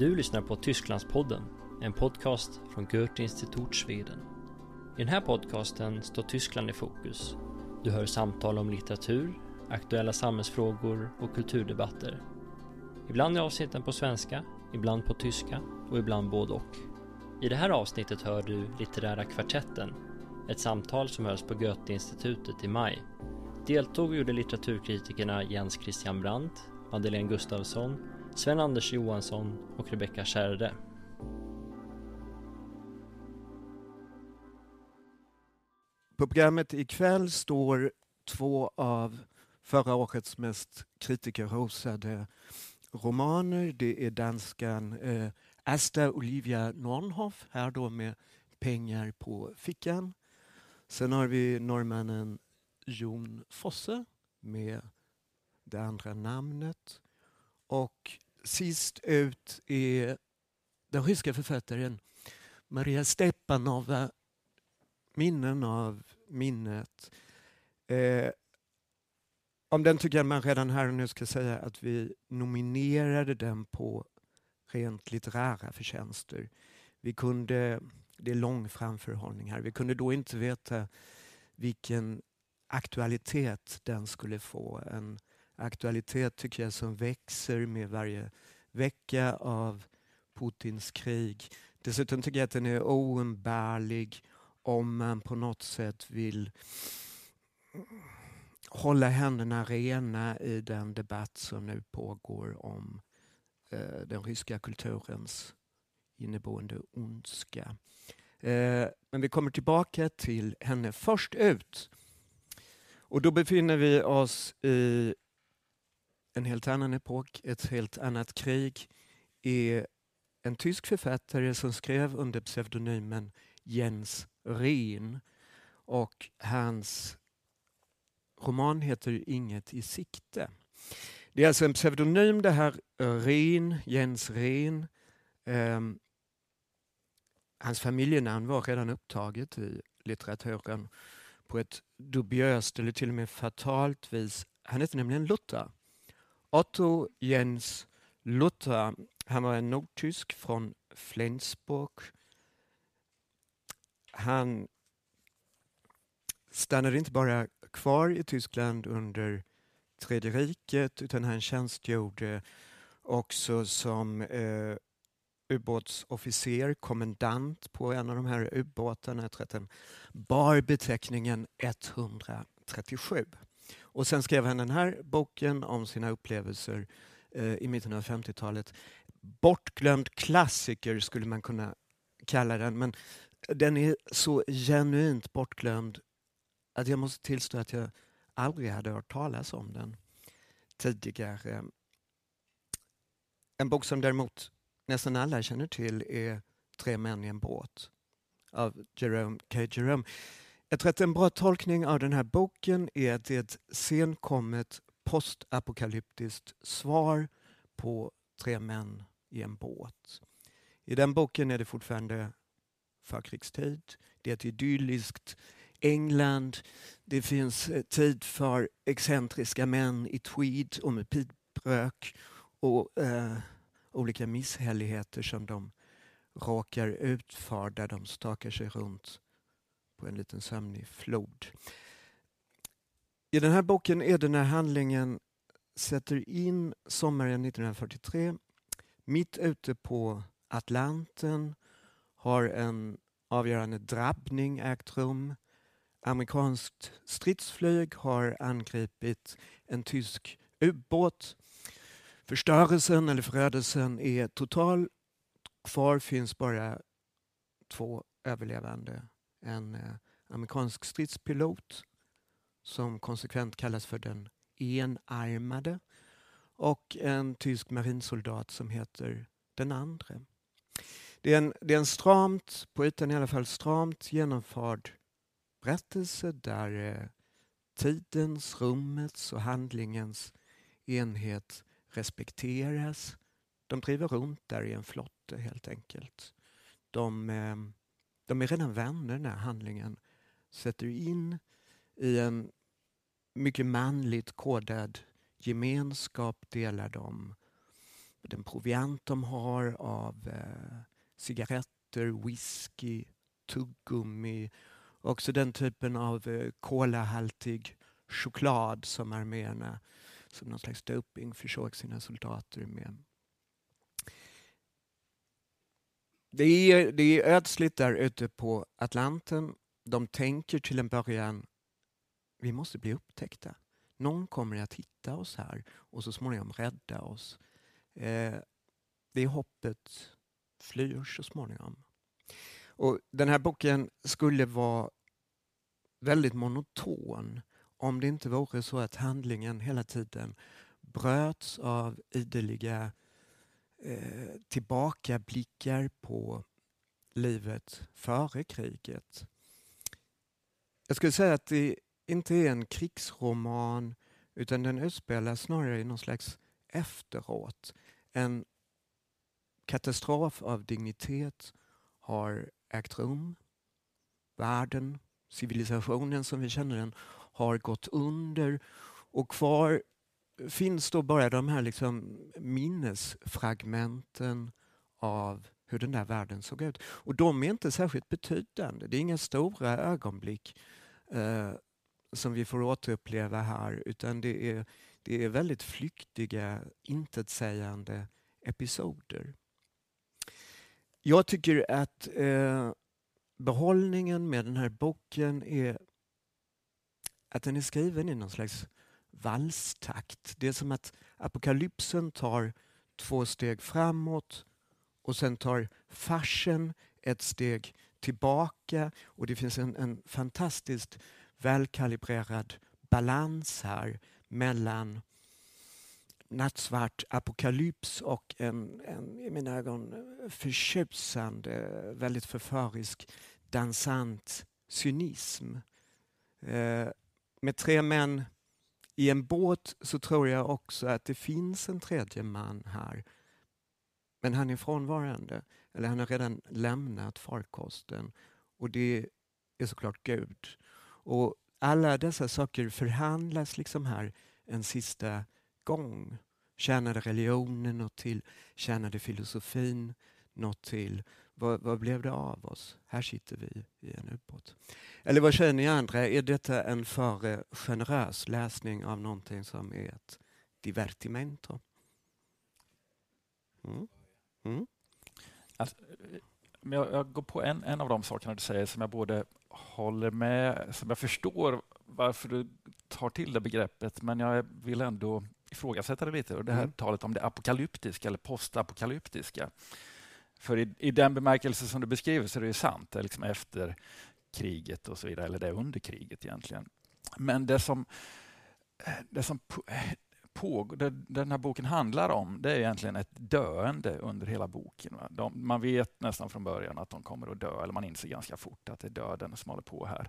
Du lyssnar på Tysklandspodden, en podcast från Goethe-Institut Sweden. I den här podcasten står Tyskland i fokus. Du hör samtal om litteratur, aktuella samhällsfrågor och kulturdebatter. Ibland är avsnitten på svenska, ibland på tyska och ibland både och. I det här avsnittet hör du Litterära kvartetten, ett samtal som hölls på Goethe-institutet i maj. Deltog gjorde litteraturkritikerna Jens Christian Brandt, Madeleine Gustafsson, Sven-Anders Johansson och Rebecka Kärre. På programmet ikväll står två av förra årets mest kritikerrosade romaner. Det är danskan eh, Asta Olivia Nornhoff, här då med pengar på fickan. Sen har vi norrmannen Jon Fosse med det andra namnet. Och sist ut är den ryska författaren Maria Stepanova, Minnen av minnet. Eh, om den tycker jag man redan här och nu ska säga att vi nominerade den på rent litterära förtjänster. Vi kunde, det är lång framförhållning här, vi kunde då inte veta vilken aktualitet den skulle få. En aktualitet tycker jag som växer med varje vecka av Putins krig. Dessutom tycker jag att den är oumbärlig om man på något sätt vill hålla händerna rena i den debatt som nu pågår om eh, den ryska kulturens inneboende ondska. Eh, men vi kommer tillbaka till henne först ut. Och då befinner vi oss i en helt annan epok, ett helt annat krig. är en tysk författare som skrev under pseudonymen Jens Rehn. Och hans roman heter Inget i sikte. Det är alltså en pseudonym det här, Rehn, Jens Rehn. Um, hans familjenamn var redan upptaget i litteraturen på ett dubiöst eller till och med fatalt vis. Han hette nämligen Luther. Otto Jens Luther. Han var en nordtysk från Flensburg. Han stannade inte bara kvar i Tyskland under Tredje riket utan han tjänstgjorde också som eh, ubåtsofficer, kommendant på en av de här ubåtarna. Jag tror att den bar beteckningen 137. Och sen skrev han den här boken om sina upplevelser eh, i mitten av 50-talet. Bortglömd klassiker skulle man kunna kalla den, men den är så genuint bortglömd att jag måste tillstå att jag aldrig hade hört talas om den tidigare. En bok som däremot nästan alla känner till är Tre män i en båt av Jerome K. Jerome. Jag tror att en bra tolkning av den här boken är att det är ett senkommet postapokalyptiskt svar på Tre män i en båt. I den boken är det fortfarande förkrigstid. Det är ett idylliskt England. Det finns eh, tid för excentriska män i tweed och med piprök och eh, olika misshälligheter som de råkar ut för där de stakar sig runt på en liten sömnig flod. I den här boken är det när handlingen sätter in sommaren 1943 mitt ute på Atlanten har en avgörande drabbning ägt rum. Amerikanskt stridsflyg har angripit en tysk ubåt. Förstörelsen eller förödelsen är total. Kvar finns bara två överlevande en eh, amerikansk stridspilot som konsekvent kallas för den enarmade och en tysk marinsoldat som heter den andre. Det är en, det är en stramt, på ytan i alla fall, stramt genomförd berättelse där eh, tidens, rummets och handlingens enhet respekteras. De driver runt där i en flotte helt enkelt. De eh, de är redan vänner den här handlingen sätter in i en mycket manligt kodad gemenskap delar de den proviant de har, av eh, cigaretter, whisky, tuggummi. Också den typen av eh, kolahaltig choklad som arméerna som någon slags doping försåg sina soldater med. Det är, det är ödsligt där ute på Atlanten. De tänker till en början, vi måste bli upptäckta. Någon kommer att hitta oss här och så småningom rädda oss. Eh, det hoppet flyr så småningom. Och den här boken skulle vara väldigt monoton om det inte vore så att handlingen hela tiden bröts av ideliga eh, tillbakablickar på livet före kriget. Jag skulle säga att det inte är en krigsroman utan den utspelar snarare i någon slags efteråt. En katastrof av dignitet har ägt rum. Världen, civilisationen som vi känner den, har gått under och kvar finns då bara de här liksom minnesfragmenten av hur den där världen såg ut. Och de är inte särskilt betydande. Det är inga stora ögonblick eh, som vi får återuppleva här utan det är, det är väldigt flyktiga, intetsägande episoder. Jag tycker att eh, behållningen med den här boken är att den är skriven i någon slags valstakt. Det är som att apokalypsen tar två steg framåt och sen tar farsen ett steg tillbaka och det finns en, en fantastiskt välkalibrerad balans här mellan nattsvart apokalyps och en, en i mina ögon förtjusande, väldigt förförisk, dansant cynism. Eh, med tre män i en båt så tror jag också att det finns en tredje man här. Men han är frånvarande, eller han har redan lämnat farkosten och det är såklart Gud. Och alla dessa saker förhandlas liksom här en sista gång. Tjänade religionen något till? Tjänade filosofin något till? Vad, vad, blev det av oss? Här sitter vi i en ubåt. Eller vad säger ni andra? Är detta en för generös läsning av någonting som är ett divertimento? Mm. Mm. Alltså, jag, jag, går på en, en av de sakerna du säger som jag både håller med, som jag förstår varför du tar till det begreppet, men jag vill ändå ifrågasätta det lite. Och det här mm. talet om det apokalyptiska eller postapokalyptiska. För i, i, den bemärkelse som du beskriver så är det sant. Det liksom efter kriget och så vidare, eller det är under kriget egentligen. Men det som, det som på, det, den här boken handlar om det är egentligen ett döende under hela boken. De, man vet nästan från början att de kommer att dö, eller man inser ganska fort att det är döden som håller på här.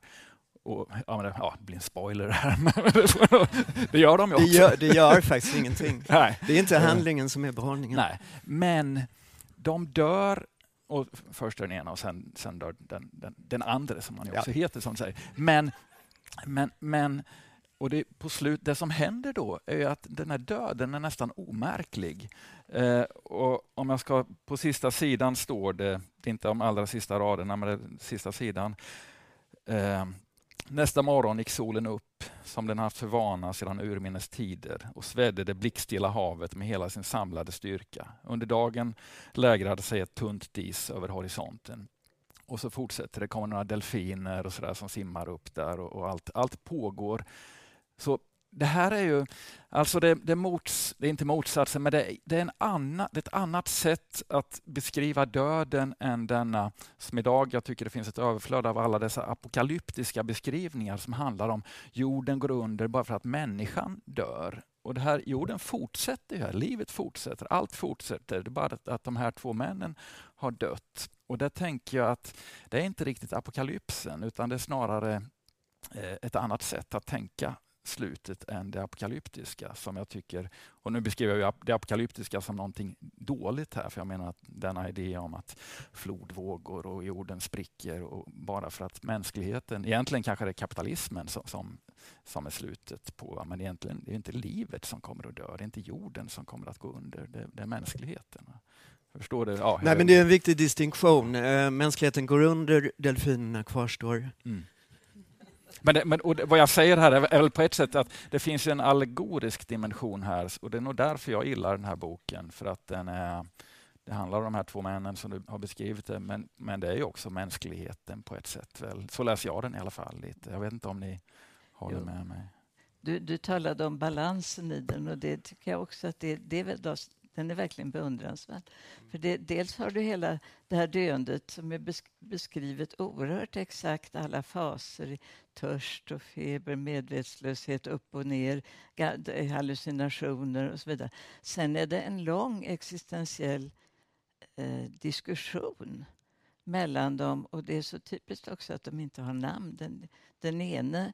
Och, ja, men det, ja, det blir en spoiler här, det gör de ju också. Det gör, det gör faktiskt ingenting. Nej. Det är inte handlingen som är behållningen. Nej. Men de dör och först den ena och sen, sen dör den, den, den andra som han också ja. heter. Som säger. Men, men, men och det, på slut, det som händer då är att den här döden är nästan omärklig. Eh, och om jag ska, på sista sidan står det, det är inte de allra sista raderna, men det sista sidan. Eh, Nästa morgon gick solen upp som den haft för vana sedan urminnes tider och svedde det blickstilla havet med hela sin samlade styrka. Under dagen lägrade sig ett tunt dis över horisonten. Och så fortsätter det, kommer några delfiner och så som simmar upp där och, och allt, allt pågår. Så det här är ju, alltså det, det, mots, det är inte motsatsen, men det, det är en anna, det är ett annat sätt att beskriva döden än denna, som idag, jag tycker det finns ett överflöd av alla dessa apokalyptiska beskrivningar som handlar om jorden går under bara för att människan dör. Och det här, jorden fortsätter ju här, livet fortsätter, allt fortsätter. Det är bara att, att de här två männen har dött. Och där tänker jag att det är inte riktigt apokalypsen, utan det är snarare eh, ett annat sätt att tänka slutet än det apokalyptiska som jag tycker, och nu beskriver jag det apokalyptiska som någonting dåligt här, för jag menar att denna idé om att flodvågor och jorden spricker och bara för att mänskligheten, egentligen kanske det är kapitalismen som, som, som är slutet på, men egentligen det är inte livet som kommer att dö, det är inte jorden som kommer att gå under, det, det är mänskligheten. Förstår du? Ja, Nej, men det är en viktig distinktion. Eh, mänskligheten går under, delfinerna kvarstår. Mm. Men, det, men vad jag säger här är, väl på ett sätt att det finns en allegorisk dimension här och det är nog därför jag gillar den här boken. För att den är, det handlar om de här två männen som du har beskrivit det, men, men det är ju också mänskligheten på ett sätt. Väl. Så läser jag den i alla fall. lite. Jag vet inte om ni håller jo. med mig. Du, du talade om balansen i den och det tycker jag också att det, det är väl den är verkligen beundransvärd. För det, dels har du hela det här döendet som är beskrivet oerhört exakt, alla faser, törst och feber, medvetslöshet, upp och ner, hallucinationer och så vidare. Sen är det en lång existentiell eh, diskussion mellan dem och det är så typiskt också att de inte har namn. Den, den ene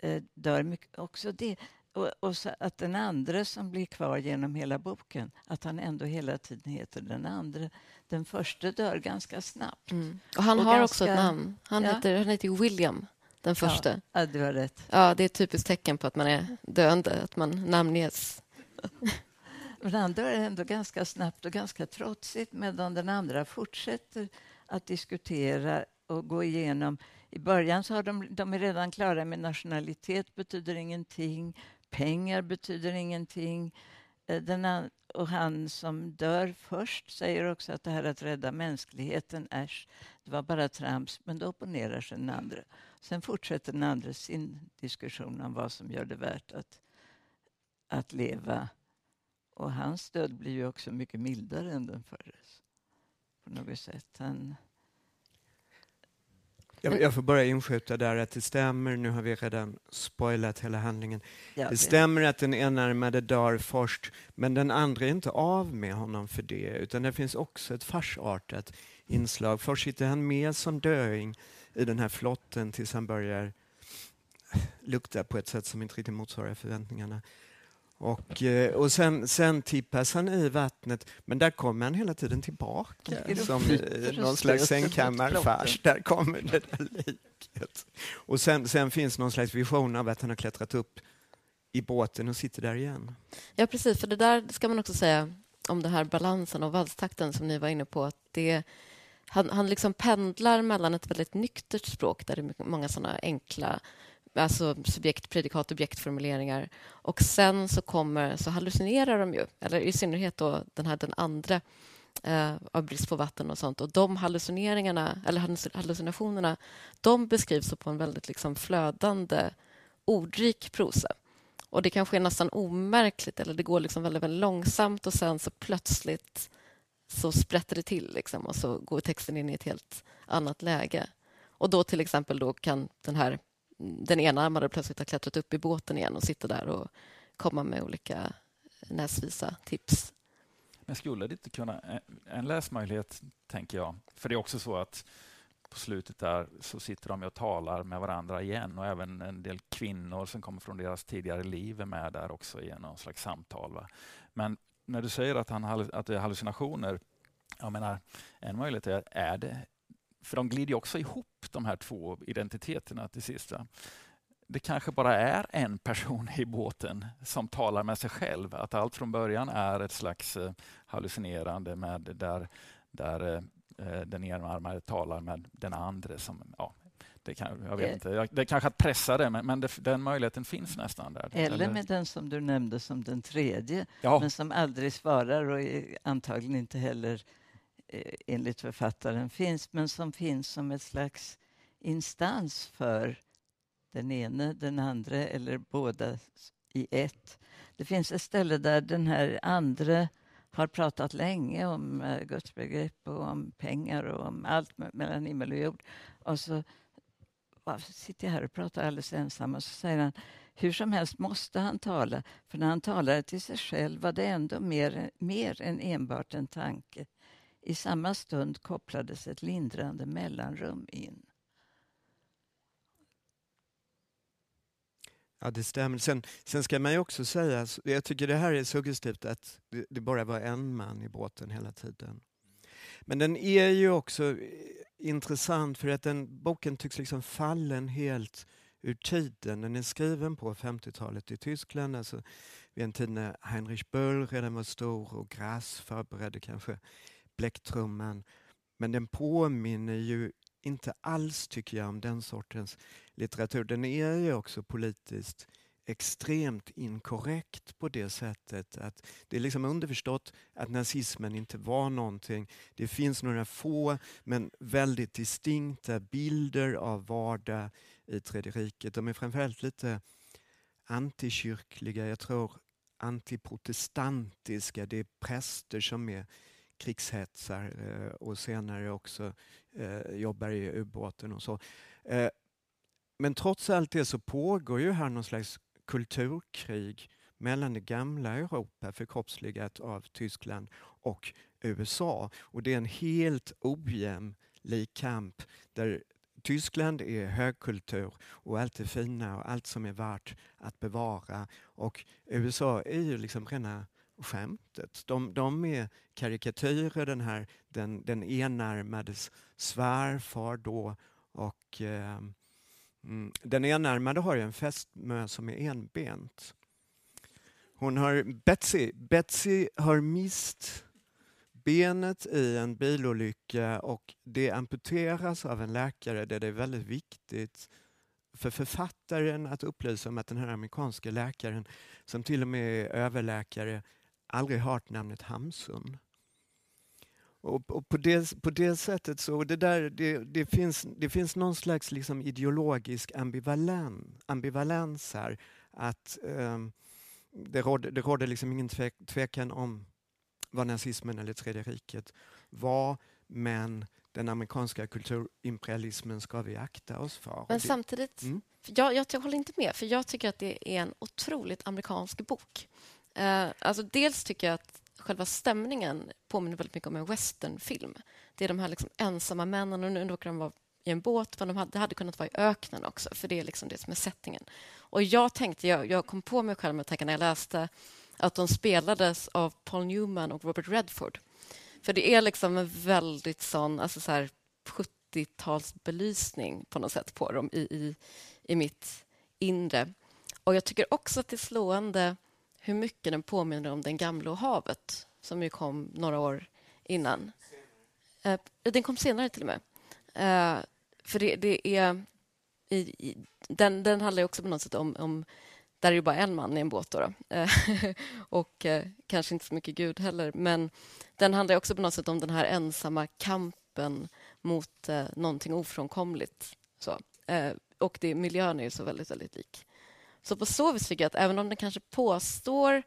eh, dör mycket, också det. Och, och att den andra som blir kvar genom hela boken, att han ändå hela tiden heter den andra. Den första dör ganska snabbt. Mm. Och han och har ganska, också ett namn. Han, ja. heter, han heter William, den första. Ja, ja, du har rätt. Ja, det är ett typiskt tecken på att man är döende, att man namnges. Men han dör ändå ganska snabbt och ganska trotsigt medan den andra fortsätter att diskutera och gå igenom i början så har de, de är redan klara med nationalitet betyder ingenting. Pengar betyder ingenting. Eh, den, och han som dör först säger också att det här att rädda mänskligheten, äsch, det var bara trams. Men då opponerar sig den andra. Sen fortsätter den andra sin diskussion om vad som gör det värt att, att leva. Och hans död blir ju också mycket mildare än den förres. På något sätt. Han, jag, jag får bara inskjuta där att det stämmer, nu har vi redan spoilat hela handlingen. Ja, det stämmer att den enarmade dör först, men den andra är inte av med honom för det, utan det finns också ett farsartat inslag. Först sitter han med som döing i den här flotten tills han börjar lukta på ett sätt som inte riktigt motsvarar förväntningarna. Och, eh, och sen, sen tippas han i vattnet, men där kommer han hela tiden tillbaka som någon slags sängkammarfars. Där kommer det där liket. Och sen, sen finns någon slags vision av att han har klättrat upp i båten och sitter där igen. Ja, precis. För det där ska man också säga om den här balansen och valstakten som ni var inne på. Att det, han, han liksom pendlar mellan ett väldigt nyktert språk där det är många såna enkla alltså subjekt, predikat, objektformuleringar. Och sen så kommer så hallucinerar de ju, eller i synnerhet då den här den andra eh, av brist på vatten och sånt. Och de hallucineringarna, eller hallucinationerna, de beskrivs på en väldigt liksom flödande, ordrik prosa. Och det kanske är nästan omärkligt, eller det går liksom väldigt, väldigt långsamt och sen så plötsligt så sprätter det till liksom, och så går texten in i ett helt annat läge. Och då till exempel då kan den här den enarmade plötsligt har klättrat upp i båten igen och sitter där och kommer med olika näsvisa tips. Men skulle det inte kunna... En läsmöjlighet, tänker jag. För det är också så att på slutet där så sitter de och talar med varandra igen och även en del kvinnor som kommer från deras tidigare liv är med där också i någon slags samtal. Va? Men när du säger att, han, att det är hallucinationer, jag menar, en möjlighet är, är det för de glider också ihop de här två identiteterna till sist. Det kanske bara är en person i båten som talar med sig själv. Att allt från början är ett slags eh, hallucinerande med där, där eh, den enarmade talar med den andra. Som, ja, det, kan, jag vet inte. det är kanske att pressa det, men, men det, den möjligheten finns nästan där. Eller med den som du nämnde som den tredje, ja. men som aldrig svarar och antagligen inte heller Eh, Eh, enligt författaren finns, men som finns som ett slags instans för den ene, den andra eller båda i ett. Det finns ett ställe där den här andra har pratat länge om eh, gudsbegrepp och om pengar och om allt mellan himmel och jord. Och så sitter jag här och pratar alldeles ensam och så säger han hur som helst måste han tala, för när han talade till sig själv var det ändå mer, mer än enbart en tanke. I samma stund kopplades ett lindrande mellanrum in. Ja, det stämmer. Sen, sen ska man ju också säga, alltså, jag tycker det här är suggestivt att det, det bara var en man i båten hela tiden. Men den är ju också eh, intressant för att den boken tycks liksom fallen helt ur tiden. Den är skriven på 50-talet i Tyskland, alltså vid en tid när Heinrich Böll redan var stor och Grass förberedde kanske bläcktrumman. Men den påminner ju inte alls, tycker jag, om den sortens litteratur. Den är ju också politiskt extremt inkorrekt på det sättet att det är liksom underförstått att nazismen inte var någonting. Det finns några få men väldigt distinkta bilder av vardag i Tredje riket. De är framförallt lite antikyrkliga, jag tror antiprotestantiska. Det är präster som är krigshetsar eh, och senare också eh, jobbar i ubåten och så. Eh, men trots allt det så pågår ju här någon slags kulturkrig mellan det gamla Europa förkroppsligat av Tyskland och USA. Och det är en helt ojämlik kamp där Tyskland är högkultur och allt det fina och allt som är värt att bevara. Och USA är ju liksom rena skämtet. De, de är karikatyrer, den här den, den enarmades svärfar då och eh, Mm. Den enarmade har ju en fästmö som är enbent. Hon har, Betsy, Betsy har mist benet i en bilolycka och det amputeras av en läkare där det är väldigt viktigt för författaren att upplysa om att den här amerikanska läkaren, som till och med är överläkare, aldrig hört namnet Hamsun. Och, och, på, det, på det sättet så, det, där, det, det, finns, det finns någon slags liksom ideologisk ambivalen, ambivalens här. Att um, det råder, det råder liksom ingen tvek, tvekan om vad nazismen eller Tredje riket var, men den amerikanska kulturimperialismen ska vi akta oss för. Men samtidigt, mm. jag, jag, jag håller inte med, för jag tycker att det är en otroligt amerikansk bok. Eh, alltså dels tycker jag att själva stämningen påminner väldigt mycket om en westernfilm. Det är de här liksom ensamma männen, och nu råkar de vara i en båt, men de hade, det hade kunnat vara i öknen också, för det är liksom det som är settingen. Och jag tänkte, jag, jag kom på mig själv med tanken, när jag läste att de spelades av Paul Newman och Robert Redford. För det är liksom en väldigt sån, alltså så här 70-talsbelysning på något sätt på dem i, i, i mitt inre. Och jag tycker också att det är slående hur mycket den påminner om Den gamla och havet som ju kom några år innan. Eh, den kom senare till och med. Eh, för det, det är... I, i, den, den handlar också på något sätt om, om där är ju bara en man i en båt. Då, då. Eh, och eh, kanske inte så mycket Gud heller. Men den handlar också på något sätt om den här ensamma kampen mot eh, någonting ofrånkomligt. Så. Eh, och det, miljön är ju så väldigt, väldigt lik. Så på så vis tycker jag att även om den kanske påstår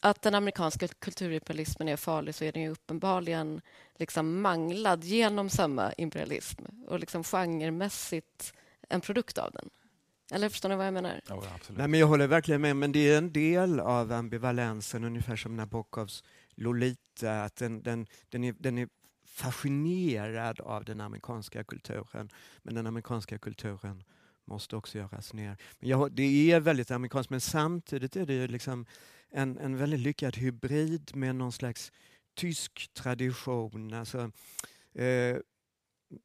att den amerikanska kulturimperialismen är farlig så är den ju uppenbarligen liksom manglad genom samma imperialism och liksom genremässigt en produkt av den. Eller förstår ni vad jag menar? Ja, Nej, men jag håller verkligen med, men det är en del av ambivalensen, ungefär som Nabokovs Lolita, att den, den, den, är, den är fascinerad av den amerikanska kulturen, men den amerikanska kulturen måste också göras ner. Men jag, det är väldigt amerikanskt men samtidigt är det liksom en, en väldigt lyckad hybrid med någon slags tysk tradition. Alltså, eh,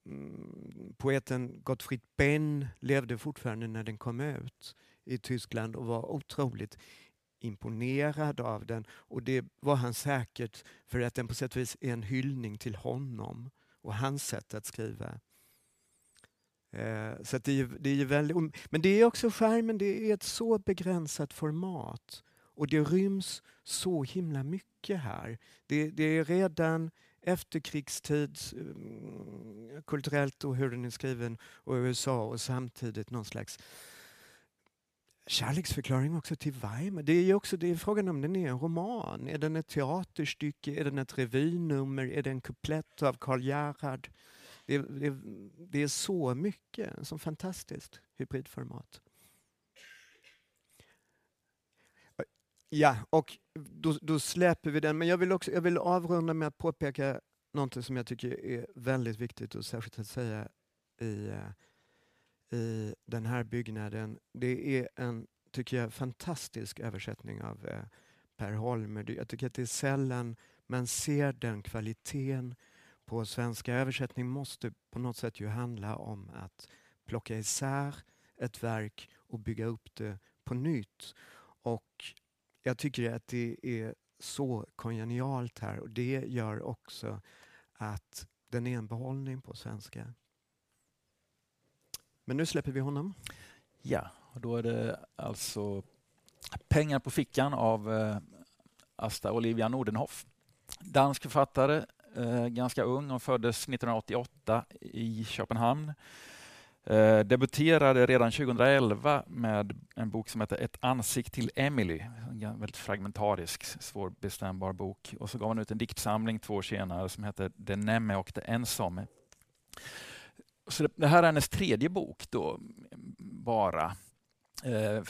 mm, poeten Gottfried Benn levde fortfarande när den kom ut i Tyskland och var otroligt imponerad av den. Och det var han säkert för att den på sätt och vis är en hyllning till honom och hans sätt att skriva. Eh, så det är, det är väldigt, men det är också skärmen, det är ett så begränsat format och det ryms så himla mycket här. Det, det är redan efterkrigstids mm, kulturellt och hur den är skriven och USA och samtidigt någon slags kärleksförklaring också till Weimar. Det är också det är frågan om den är en roman. Är den ett teaterstycke? Är den ett revynummer? Är det en kuplett av Karl Gerhard? Det, det, det är så mycket, Så fantastiskt hybridformat. Ja, och då, då, släpper vi den. Men jag vill, också, jag vill avrunda med att påpeka något som jag tycker är väldigt viktigt och särskilt att säga i, eh, i den här byggnaden. Det är en tycker jag, fantastisk översättning av eh, Per Holmer. Jag tycker att det är sällan man ser den kvaliteten på svenska. Översättning måste på något sätt ju handla om att plocka isär ett verk och bygga upp det på nytt. Och jag tycker att det är så kongenialt här och det gör också att den är en behållning på svenska. Men nu släpper vi honom. Ja, och då är det alltså Pengar på fickan av eh, Asta Olivia Nordenhoff. Dansk författare, eh, ganska ung Hon föddes 1988 i Köpenhamn. Eh, debuterade redan 2011 med en bok som heter Ett ansikte till Emily. En väldigt fragmentarisk, svårbestämbar bok. Och så gav hon ut en diktsamling två år senare som heter Den nemme och det ensomme. Så det, här är hennes tredje bok då, bara, eh,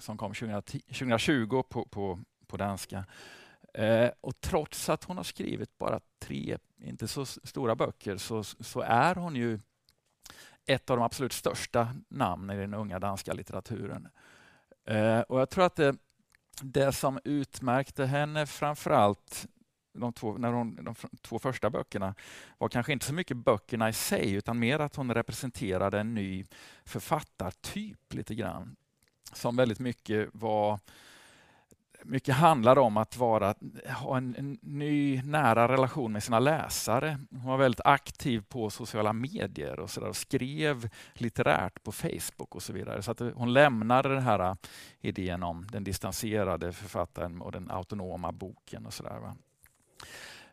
som kom 2010, 2020 på, på, på danska. Eh, och trots att hon har skrivit bara tre, inte så stora böcker, så, så är hon ju ett av de absolut största namnen i den unga danska litteraturen. Eh, och jag tror att det, det som utmärkte henne framförallt de två, när hon, de två första böckerna var kanske inte så mycket böckerna i sig utan mer att hon representerade en ny författartyp lite grann. Som väldigt mycket var mycket handlar om att vara, ha en, en, ny nära relation med sina läsare. Hon var väldigt aktiv på sociala medier och, så där, och skrev litterärt på Facebook och så vidare. Så att hon lämnade den här idén om den distanserade författaren och den autonoma boken. och så där,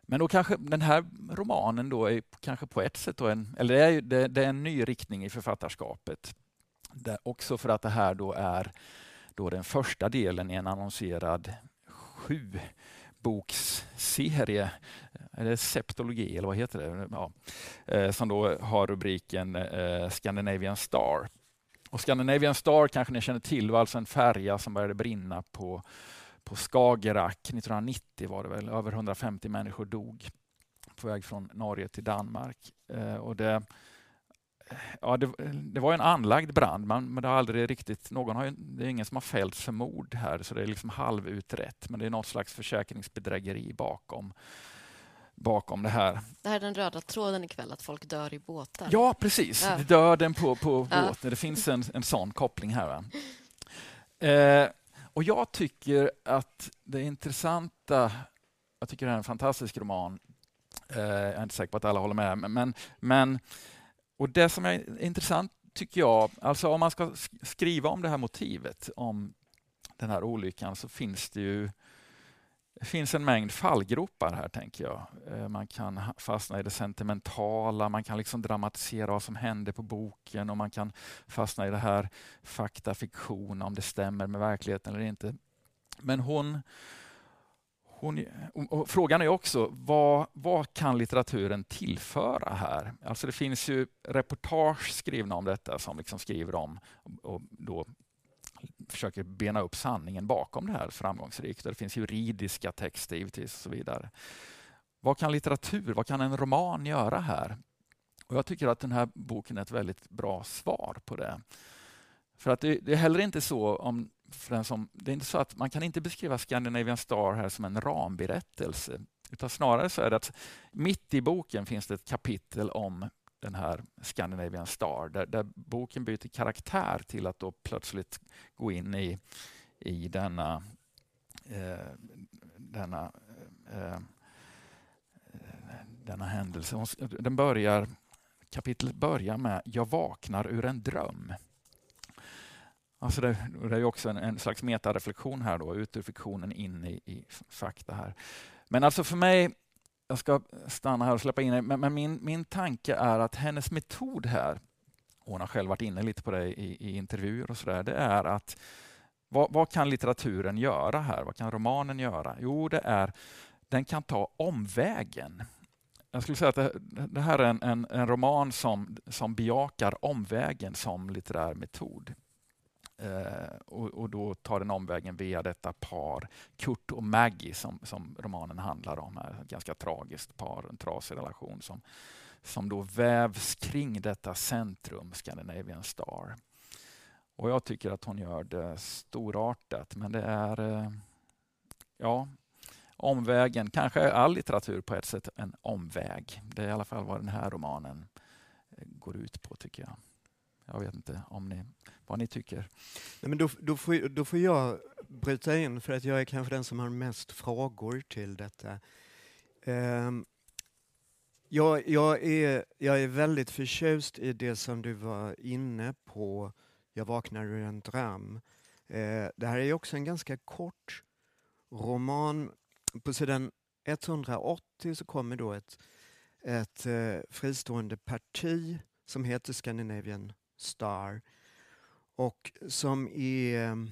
Men då kanske den här romanen då är kanske på ett sätt en, eller det är, det, det är en ny riktning i författarskapet. Det, också för att det här då är då den första delen i en annonserad sju boksserie, eller septologi eller vad heter det? Ja, eh, som då har rubriken eh, Scandinavian Star. Och Scandinavian Star kanske ni känner till var alltså en färja som började brinna på, på Skagerrak 1990 var det väl. Över 150 människor dog på väg från Norge till Danmark. Eh, och det, ja, det, det, var en anlagd brand, men, men det har aldrig riktigt, någon har, det är ingen som har fällts för mord här, så det är liksom halvutrett, men det är något slags försäkringsbedrägeri bakom bakom det här. Det här är den röda tråden ikväll, att folk dör i båtar. Ja, precis. Ja. Döden på, på ja. båten. Det finns en, en sån koppling här. Eh, och Jag tycker att det intressanta... Jag tycker det är en fantastisk roman. Eh, jag är inte säker på att alla håller med, men, men och Det som är intressant tycker jag, alltså om man ska skriva om det här motivet, om den här olyckan, så finns det ju det finns en mängd fallgropar här, tänker jag. Eh, man kan fastna i det sentimentala, man kan liksom dramatisera vad som hände på boken och man kan fastna i det här fakta, fiktion, om det stämmer med verkligheten eller inte. Men hon, hon, och frågan är också, vad, vad kan litteraturen tillföra här? Alltså det finns ju reportage skrivna om detta som liksom skriver om och då försöker bena upp sanningen bakom det här framgångsrikt. Det finns juridiska texter givetvis och så vidare. Vad kan litteratur, vad kan en roman göra här? Och Jag tycker att den här boken är ett väldigt bra svar på det. För att det, det är heller inte så om för den som, det är inte så att man kan inte beskriva Scandinavian Star här som en ramberättelse. Utan snarare så är det att mitt i boken finns det ett kapitel om den här Scandinavian Star där, där boken byter karaktär till att då plötsligt gå in i, i denna, eh, denna, eh, denna händelse. Den börjar, kapitlet börjar med Jag vaknar ur en dröm. Alltså det, det är också en, en slags metareflektion här, då, ut ur fiktionen in i, i fakta här. Men alltså för mig, jag ska stanna här och släppa in men, men min, min tanke är att hennes metod här, hon har själv varit inne lite på det i, i intervjuer och sådär, det är att vad, vad, kan litteraturen göra här? Vad kan romanen göra? Jo, det är den kan ta omvägen. Jag skulle säga att det, det här är en, en, en roman som, som bejakar omvägen som litterär metod. Eh, och, och, då tar den omvägen via detta par, Kurt och Maggie, som, som romanen handlar om. Här. Ett ganska tragiskt par, en trasig relation som, som då vävs kring detta centrum, Scandinavian Star. Och jag tycker att hon gör det storartat, men det är eh, ja, omvägen. Kanske är all litteratur på ett sätt en omväg. Det är i alla fall vad den här romanen eh, går ut på, tycker jag. Jag vet inte om ni, vad ni tycker. Nej, men då, då, får, då får jag bryta in, för att jag är kanske den som har mest frågor till detta. Um, jag, jag, är, jag är väldigt förtjust i det som du var inne på, Jag vaknar ur en dröm. Uh, det här är också en ganska kort roman. På sidan 180 så kommer då ett, ett uh, fristående parti som heter Scandinavian Star och som är ehm,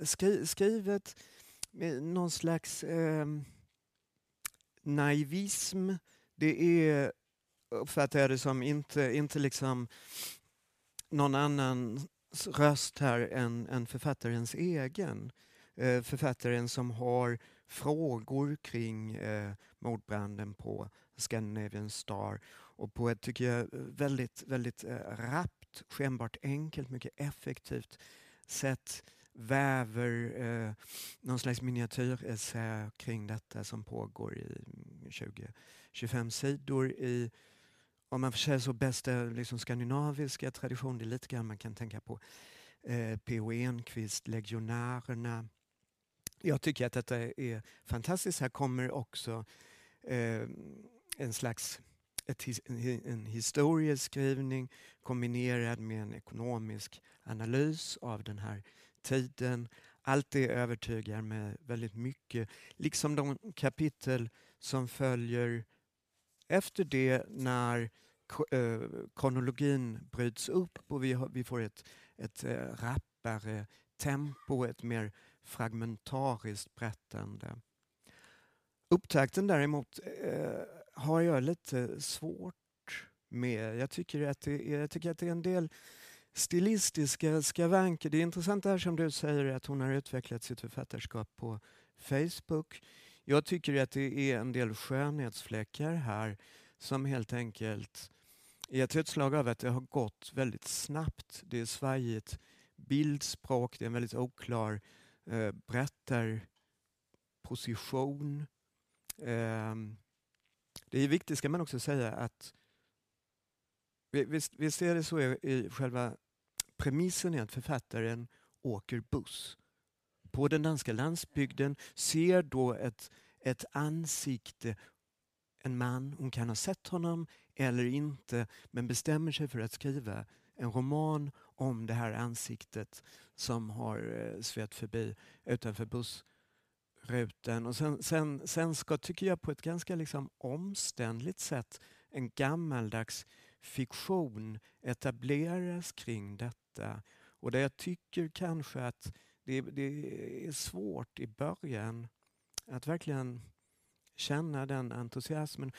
skri, skrivet med någon slags eh, naivism. Det är, uppfattar jag det som, inte, inte liksom någon annan röst här än, än författarens egen. Eh, författaren som har frågor kring eh, mordbranden på Scandinavian Star och på ett, tycker jag, väldigt, väldigt eh, rappt, skenbart enkelt, mycket effektivt sätt väver eh, någon slags miniatyressä kring detta som pågår i mm, 20-25 sidor i om man får säga så, bästa liksom, skandinaviska tradition. Det är lite grann man kan tänka på eh, P.O. Enquist, Legionärerna. Jag tycker att detta är fantastiskt. Här kommer också eh, en slags ett, en historieskrivning kombinerad med en ekonomisk analys av den här tiden. Allt det övertygar mig väldigt mycket. Liksom de kapitel som följer efter det när eh, kronologin bryts upp och vi, vi får ett, ett eh, rappare tempo, ett mer fragmentariskt berättande. Upptakten däremot eh, har jag lite svårt med. Jag tycker att det är, jag tycker att det är en del stilistiska skavanker. Det är intressant det här som du säger att hon har utvecklat sitt författarskap på Facebook. Jag tycker att det är en del skönhetsfläckar här som helt enkelt är ett utslag av att det har gått väldigt snabbt. Det är svajigt bildspråk, det är en väldigt oklar eh, berättarposition. Eh, det är viktigt, ska man också säga, att visst, vi är det så i, i själva Premissen är att författaren åker buss. På den danska landsbygden, ser då ett, ett ansikte, en man, hon kan ha sett honom eller inte, men bestämmer sig för att skriva en roman om det här ansiktet som har eh, svept svett förbi utanför bussrutan. Och sen, sen, sen ska, tycker jag, på ett ganska liksom omständligt sätt en gammaldags fiktion etableras kring detta. Och där jag tycker kanske att det, det är svårt i början att verkligen känna den entusiasmen.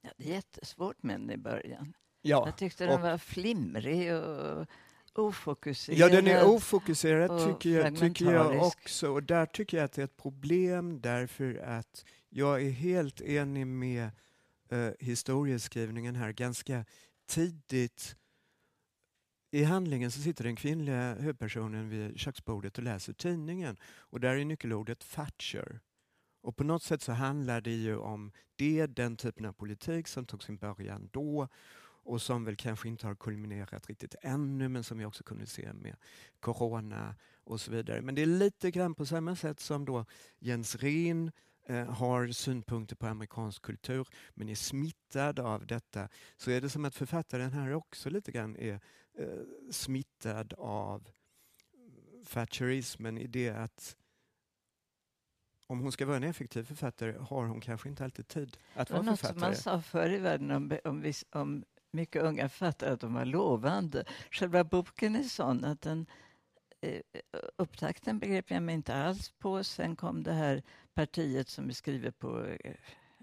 Ja, det är jättesvårt med den i början. Ja, jag tyckte den var flimrig och ofokuserad. Ja, den är ofokuserad tycker jag, tycker jag också. Och där tycker jag att det är ett problem därför att jag är helt enig med uh, historieskrivningen här. Ganska tidigt i handlingen så sitter den kvinnliga huvudpersonen vid köksbordet och läser tidningen. Och där är nyckelordet Thatcher. Och på något sätt så handlar det ju om det, den typen av politik som tog sin början då och som väl kanske inte har kulminerat riktigt ännu men som vi också kunde se med corona och så vidare. Men det är lite grann på samma sätt som då Jens Rehn eh, har synpunkter på amerikansk kultur men är smittad av detta så är det som att författaren här också lite grann är eh, smittad av Thatcherismen i det att om hon ska vara en effektiv författare har hon kanske inte alltid tid att vara något författare. Som man sa förr i världen om, om, om mycket unga fattar att de var lovande. Själva boken är sån att den eh, upptakten begrep jag mig inte alls på. Sen kom det här partiet som är skrivet på eh,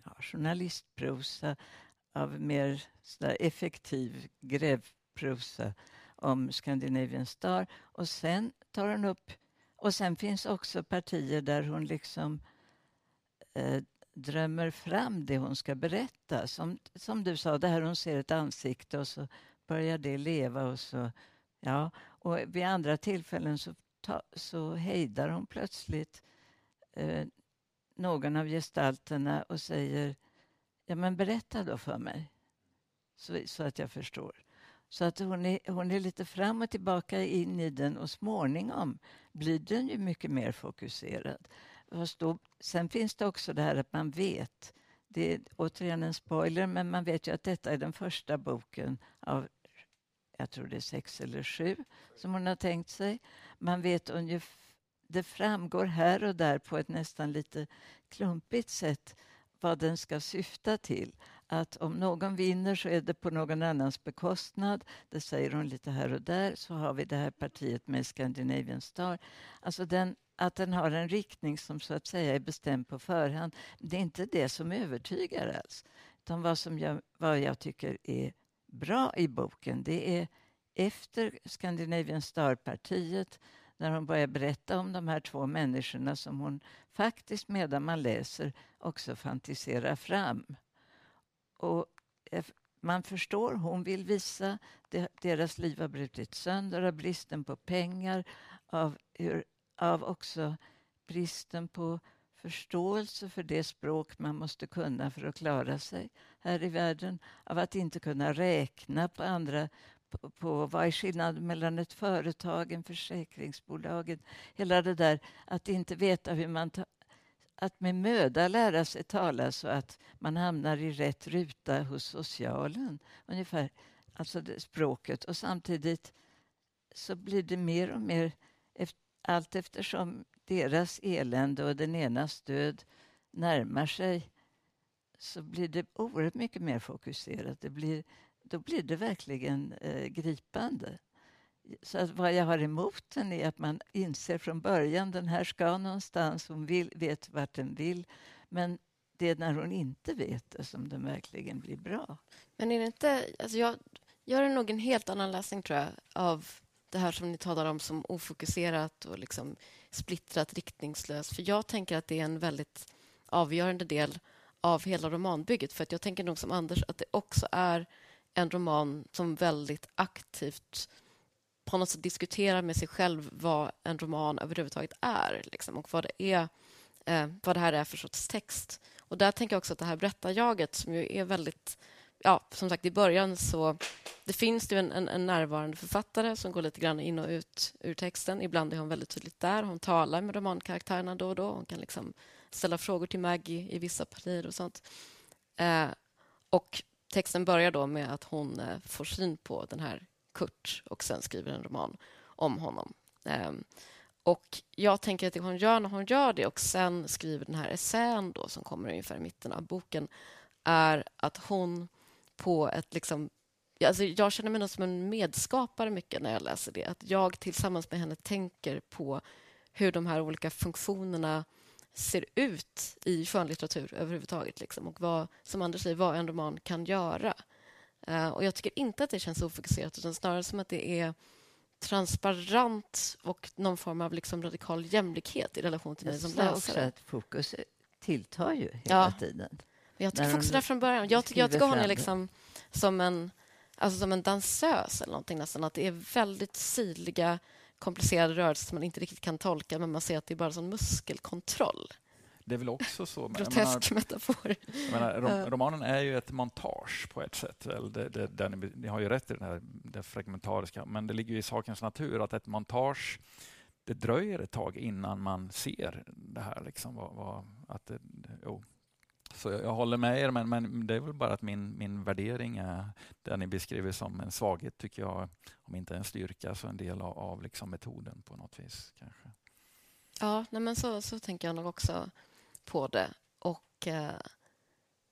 ja, journalistprosa av mer effektiv grävprosa om Scandinavian Star. Och sen tar hon upp... Och sen finns också partier där hon liksom eh, drömmer fram det hon ska berätta. Som, som du sa, det här hon ser ett ansikte och så börjar det leva och så, ja. Och vid andra tillfällen så, ta, så hejdar hon plötsligt eh, någon av gestalterna och säger ja men berätta då för mig så, så att jag förstår. Så att hon är, hon är lite fram och tillbaka in i den och småningom blir den ju mycket mer fokuserad. Då, sen finns det också det här att man vet, det är återigen en spoiler, men man vet ju att detta är den första boken av jag tror det är sex eller sju som hon har tänkt sig. Man vet ungefär, det framgår här och där på ett nästan lite klumpigt sätt vad den ska syfta till. Att om någon vinner så är det på någon annans bekostnad. Det säger hon lite här och där. Så har vi det här partiet med Scandinavian Star. Alltså den, att den har en riktning som så att säga är bestämd på förhand. Det är inte det som övertygar alls. Utan vad, som jag, vad jag tycker är bra i boken det är efter Scandinavian Star-partiet när hon börjar berätta om de här två människorna som hon faktiskt medan man läser också fantiserar fram. Och man förstår, hon vill visa deras liv har brutit sönder av bristen på pengar, av, av också bristen på förståelse för det språk man måste kunna för att klara sig här i världen, av att inte kunna räkna på andra på, på vad är skillnaden mellan ett företag, en försäkringsbolag, hela det där att inte veta hur man ta, att med möda lära sig tala så att man hamnar i rätt ruta hos socialen. Ungefär, alltså det, språket. Och samtidigt så blir det mer och mer allt eftersom deras elände och den enas död närmar sig så blir det oerhört mycket mer fokuserat. Det blir, då blir det verkligen eh, gripande. Så att vad jag har emot den är att man inser från början den här ska någonstans, hon vill, vet vart den vill. Men det är när hon inte vet det som den verkligen blir bra. Men är det inte... Alltså jag gör nog en helt annan läsning tror jag av det här som ni talar om som ofokuserat och liksom splittrat, riktningslöst. För jag tänker att det är en väldigt avgörande del av hela romanbygget. För att jag tänker nog som Anders att det också är en roman som väldigt aktivt på något sätt diskuterar med sig själv vad en roman överhuvudtaget är liksom, och vad det, är, eh, vad det här är för sorts text. Och där tänker jag också att det här berättarjaget som ju är väldigt... Ja, som sagt, i början så... Det finns det en, en, en, närvarande författare som går lite grann in och ut ur texten. Ibland är hon väldigt tydligt där. Hon talar med romankaraktärerna då och då. Hon kan liksom ställa frågor till Maggie i vissa partier och sånt. Eh, och texten börjar då med att hon eh, får syn på den här Kurt och sen skriver en roman om honom. Eh, och Jag tänker att det hon gör när hon gör det och sen skriver den här essän då, som kommer ungefär i mitten av boken är att hon på ett... liksom Alltså jag känner mig som en medskapare mycket när jag läser det. Att jag tillsammans med henne tänker på hur de här olika funktionerna ser ut i skönlitteratur överhuvudtaget. Liksom. Och vad, som Anders säger, vad en roman kan göra. Uh, och Jag tycker inte att det känns ofokuserat utan snarare som att det är transparent och någon form av liksom radikal jämlikhet i relation till mig som läsare. också att fokus tilltar ju hela ja. tiden. Jag tycker också där från början. Jag tycker, jag tycker hon är liksom som en, alltså som en dansös eller någonting nästan. Att det är väldigt sydliga, komplicerade rörelser som man inte riktigt kan tolka men man ser att det är bara sån muskelkontroll. Det är väl också så... Grotesk metafor. Menar, rom, romanen är ju ett montage på ett sätt. Det, det, det, ni, ni har ju rätt i det, här, det fragmentariska, men det ligger i sakens natur att ett montage det dröjer ett tag innan man ser det här. Liksom, vad, vad, att det, jo. Så jag, jag, håller med er, men, men, det är väl bara att min, min värdering är det ni beskriver som en svaghet, tycker jag, om inte en styrka, så en del av, av liksom metoden på något vis. kanske. Ja, nej men så, så tänker jag nog också på det. Och eh,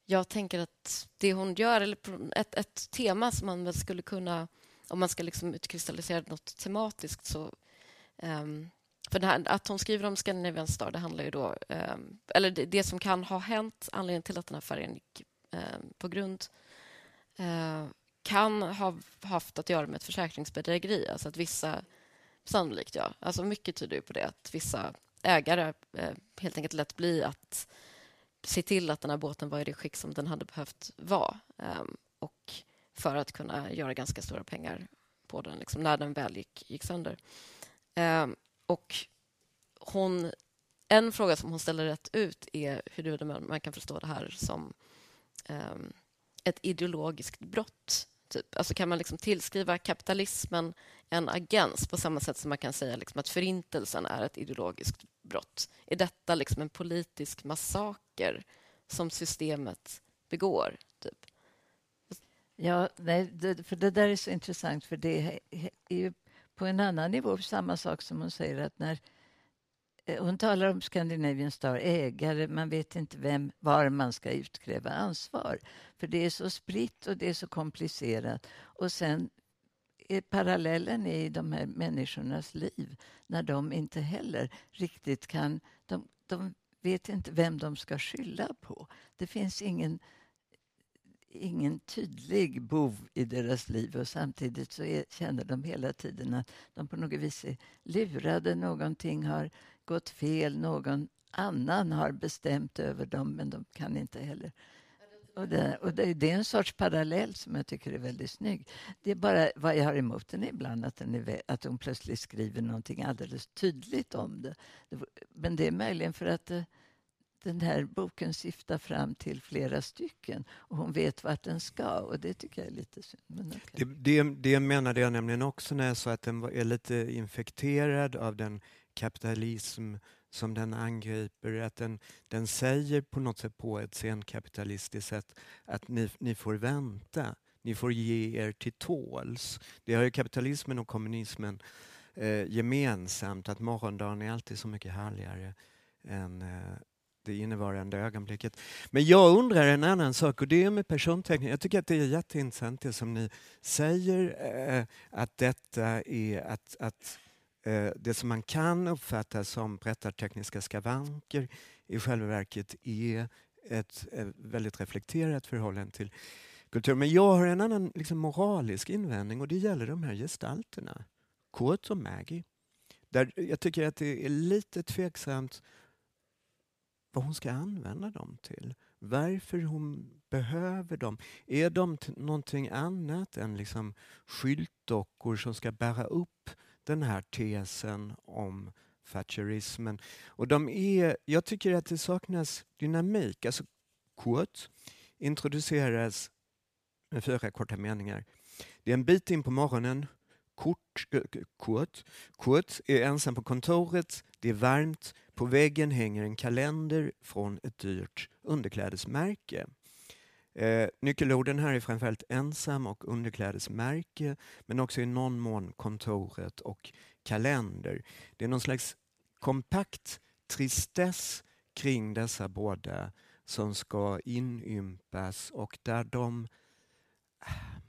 jag tänker att det hon gör, eller ett, ett tema som man väl skulle kunna... Om man ska liksom utkristallisera något tematiskt så... eh, för här, att hon skriver om Scandinavian Star, det handlar ju då... Eh, eller det, det, som kan ha hänt, anledningen till att den här färgen gick eh, på grund eh, kan ha haft att göra med ett försäkringsbedrägeri. Alltså att vissa... Sannolikt, ja. Alltså mycket tyder på det. Att vissa ägare eh, helt enkelt lät bli att se till att den här båten var i det skick som den hade behövt vara. Ehm, och för att kunna göra ganska stora pengar på den liksom, när den väl gick, gick sönder. Ehm, och hon, en fråga som hon ställer rätt ut är huruvida man, kan förstå det här som um, ett ideologiskt brott. Typ. Alltså kan man liksom tillskriva kapitalismen en agens på samma sätt som man kan säga liksom att Förintelsen är ett ideologiskt brott? Är detta liksom en politisk massaker som systemet begår? Typ? Ja, nej, det, för det där är så intressant, för det är ju på en annan nivå samma sak som hon säger att när eh, hon talar om Scandinavian Star, ägare, man vet inte vem, var man ska utkräva ansvar. För det är så spritt och det är så komplicerat. Och sen är parallellen i de här människornas liv när de inte heller riktigt kan... De, de vet inte vem de ska skylla på. Det finns ingen ingen tydlig bov i deras liv och samtidigt så är, känner de hela tiden att de på något vis är lurade, någonting har gått fel, någon annan har bestämt över dem men de kan inte heller. Och det, och det, det är en sorts parallell som jag tycker är väldigt snygg. Det är bara vad jag har emot den ibland, att, den är, att hon plötsligt skriver någonting alldeles tydligt om det. Men det är möjligen för att det, den här boken syftar fram till flera stycken och hon vet vart den ska och det tycker jag är lite synd. Okay. Det, det, det menade jag nämligen också när jag sa att den är lite infekterad av den kapitalism som den angriper. Att den, den säger på något sätt på ett senkapitalistiskt sätt att ni, ni får vänta. Ni får ge er till tåls. Det har ju kapitalismen och kommunismen eh, gemensamt att morgondagen är alltid så mycket härligare än, eh, det innevarande ögonblicket. Men jag undrar en annan sak och det är med personteckning. Jag tycker att det är jätteintressant det som ni säger eh, att detta är att, att eh, det som man kan uppfatta som berättartekniska skavanker i själva verket är ett, ett väldigt reflekterat förhållande till kultur. Men jag har en annan liksom, moralisk invändning och det gäller de här gestalterna. Kurt och Maggie. Där jag tycker att det är lite tveksamt vad hon ska använda dem till. Varför hon behöver dem. Är de någonting annat än liksom skyltdockor som ska bära upp den här tesen om thatcherismen? Och de är, jag tycker att det saknas dynamik. Alltså Kurt introduceras med fyra korta meningar. Det är en bit in på morgonen. Kurt, Kurt, eh, Kurt är ensam på kontoret. Det är varmt. På väggen hänger en kalender från ett dyrt underklädesmärke. Eh, nyckelorden här är framförallt ensam och underklädesmärke men också i någon mån kontoret och kalender. Det är någon slags kompakt tristess kring dessa båda som ska inympas och där de... Ah,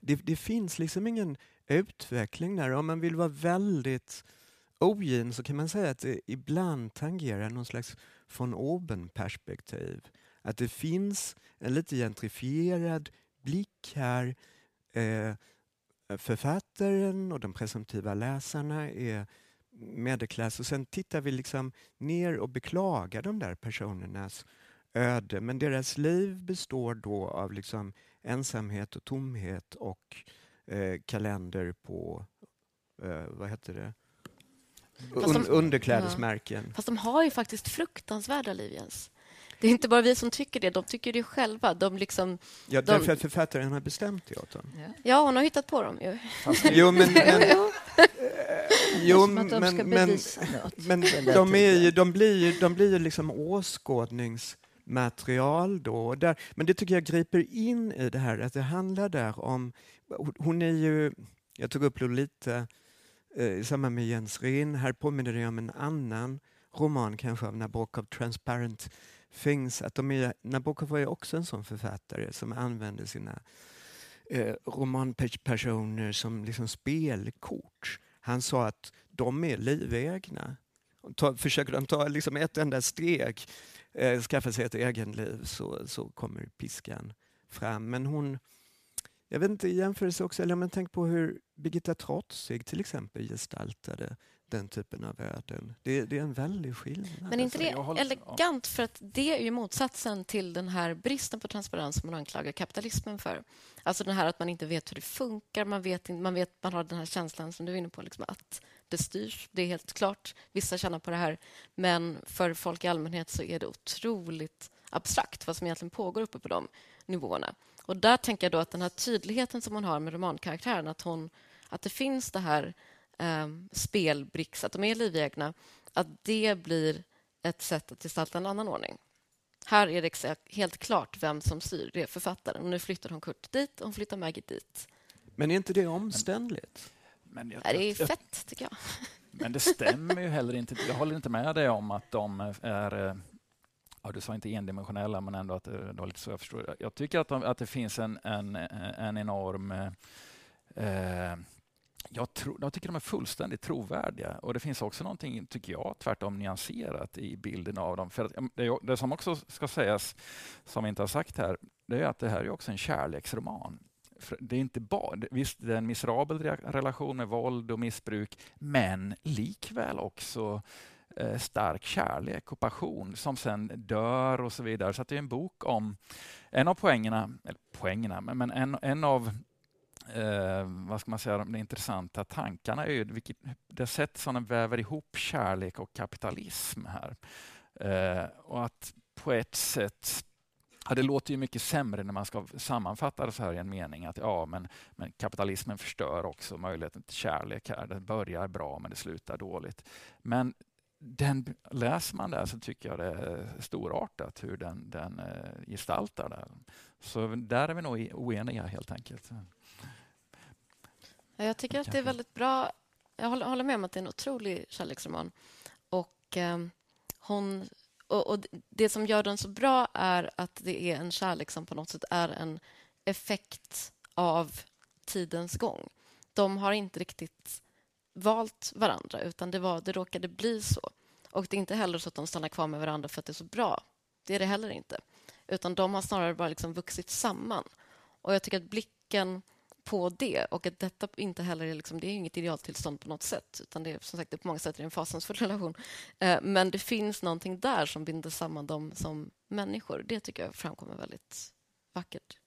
det, det finns liksom ingen utveckling där. Om man vill vara väldigt ogin så kan man säga att det ibland tangerar någon slags von oben-perspektiv. Att det finns en lite gentrifierad blick här. Eh, författaren och de presumtiva läsarna är medelklass och sen tittar vi liksom ner och beklagar de där personernas öde. Men deras liv består då av liksom ensamhet och tomhet och eh, kalender på, eh, vad heter det, Un, de, underklädesmärken. Ja. Fast de har ju faktiskt fruktansvärda liv, Jens. Det är inte bara vi som tycker det, de tycker det själva. De liksom, ja, de... därför att författaren har bestämt det åt dem. Ja, ja hon har hittat på dem ju. jo, men... men jo, men, men, men, men de, är ju, de blir, de blir liksom åskådningsmaterial då. Där, men det tycker jag griper in i det här att det handlar där om... Hon är ju... Jag tog upp Lolita Eh, i samband med Jens Rehn. Här påminner det om en annan roman kanske av Nabokov, Transparent Things. Att de är, Nabokov var ju också en sån författare som använde sina eh, romanpersoner som liksom spelkort. Han sa att de är livegna. Ta, försöker de ta liksom ett enda steg, eh, skaffa sig ett egenliv, så, så kommer piskan fram. Men hon jag vet inte, i jämförelse också, eller om man tänker på hur Birgitta Trotzig till exempel gestaltade den typen av värden. Det, det är en väldig skillnad. Men inte det håller- elegant? För att det är ju motsatsen till den här bristen på transparens som man anklagar kapitalismen för. Alltså den här att man inte vet hur det funkar. Man, vet, inte- man, vet, man har den här känslan som du är inne på, liksom att det styrs. Det är helt klart. Vissa tjänar på det här. Men för folk i allmänhet så är det otroligt abstrakt vad som egentligen pågår uppe på de nivåerna. Och där tänker jag då att den här tydligheten som hon har med romankaraktären, att, hon, att det finns det här eh, spelbricks, att de är livegna, att det blir ett sätt att gestalta en annan ordning. Här är det helt klart vem som styr. Det är författaren. Och nu flyttar hon Kurt dit och hon flyttar Maggie dit. Men är inte det omständligt? Men, jag, Det är jag- fett, tycker jag. men det stämmer ju heller inte. Jag håller inte med dig om att de är eh, Ja, du sa inte endimensionella, men ändå att det, var lite så jag förstår. Jag tycker att, de, att det finns en, en, en enorm... Eh, jag, tro, jag tycker de är fullständigt trovärdiga. Och Det finns också någonting, tycker jag, tvärtom nyanserat i bilden av dem. För att, det, det som också ska sägas, som vi inte har sagt här, det är att det här är också en kärleksroman. För Det är inte bara, visst, det är en miserabel relation med våld och missbruk, men likväl också Eh, stark kärlek och passion som sen dör och så vidare. Så att det är en bok om... En av poängerna, eller poängerna, men, men en, en av eh, vad ska man säga, de intressanta tankarna är ju vilket, det sätt som den väver ihop kärlek och kapitalism här. Eh, och att på ett sätt Ja, det låter ju mycket sämre när man ska sammanfatta det så här i en mening att ja, men, men kapitalismen förstör också möjligheten till kärlek här. Det börjar bra men det slutar dåligt. Men den, läser man det så tycker jag det är storartat hur den, den eh, gestaltar det. Så där är vi nog oeniga helt enkelt. Ja, Jag tycker att det är väldigt bra. Jag håller, håller med om att det är en otrolig kärleksroman. Och, eh, hon, och, och det som gör den så bra är att det är en kärlek som på något sätt är en effekt av tidens gång. De har inte riktigt valt varandra, utan det, var, det råkade bli så. Och det är inte heller så att de stannar kvar med varandra för att det är så bra. Det är det heller inte. Utan de har snarare bara liksom vuxit samman. Och jag tycker att blicken på det och att detta inte heller är, liksom, det är inget idealtillstånd på något sätt utan det är som sagt det är på många sätt är en fasansfull relation. Eh, men det finns någonting där som binder samman dem som människor. Det tycker jag framkommer väldigt vackert.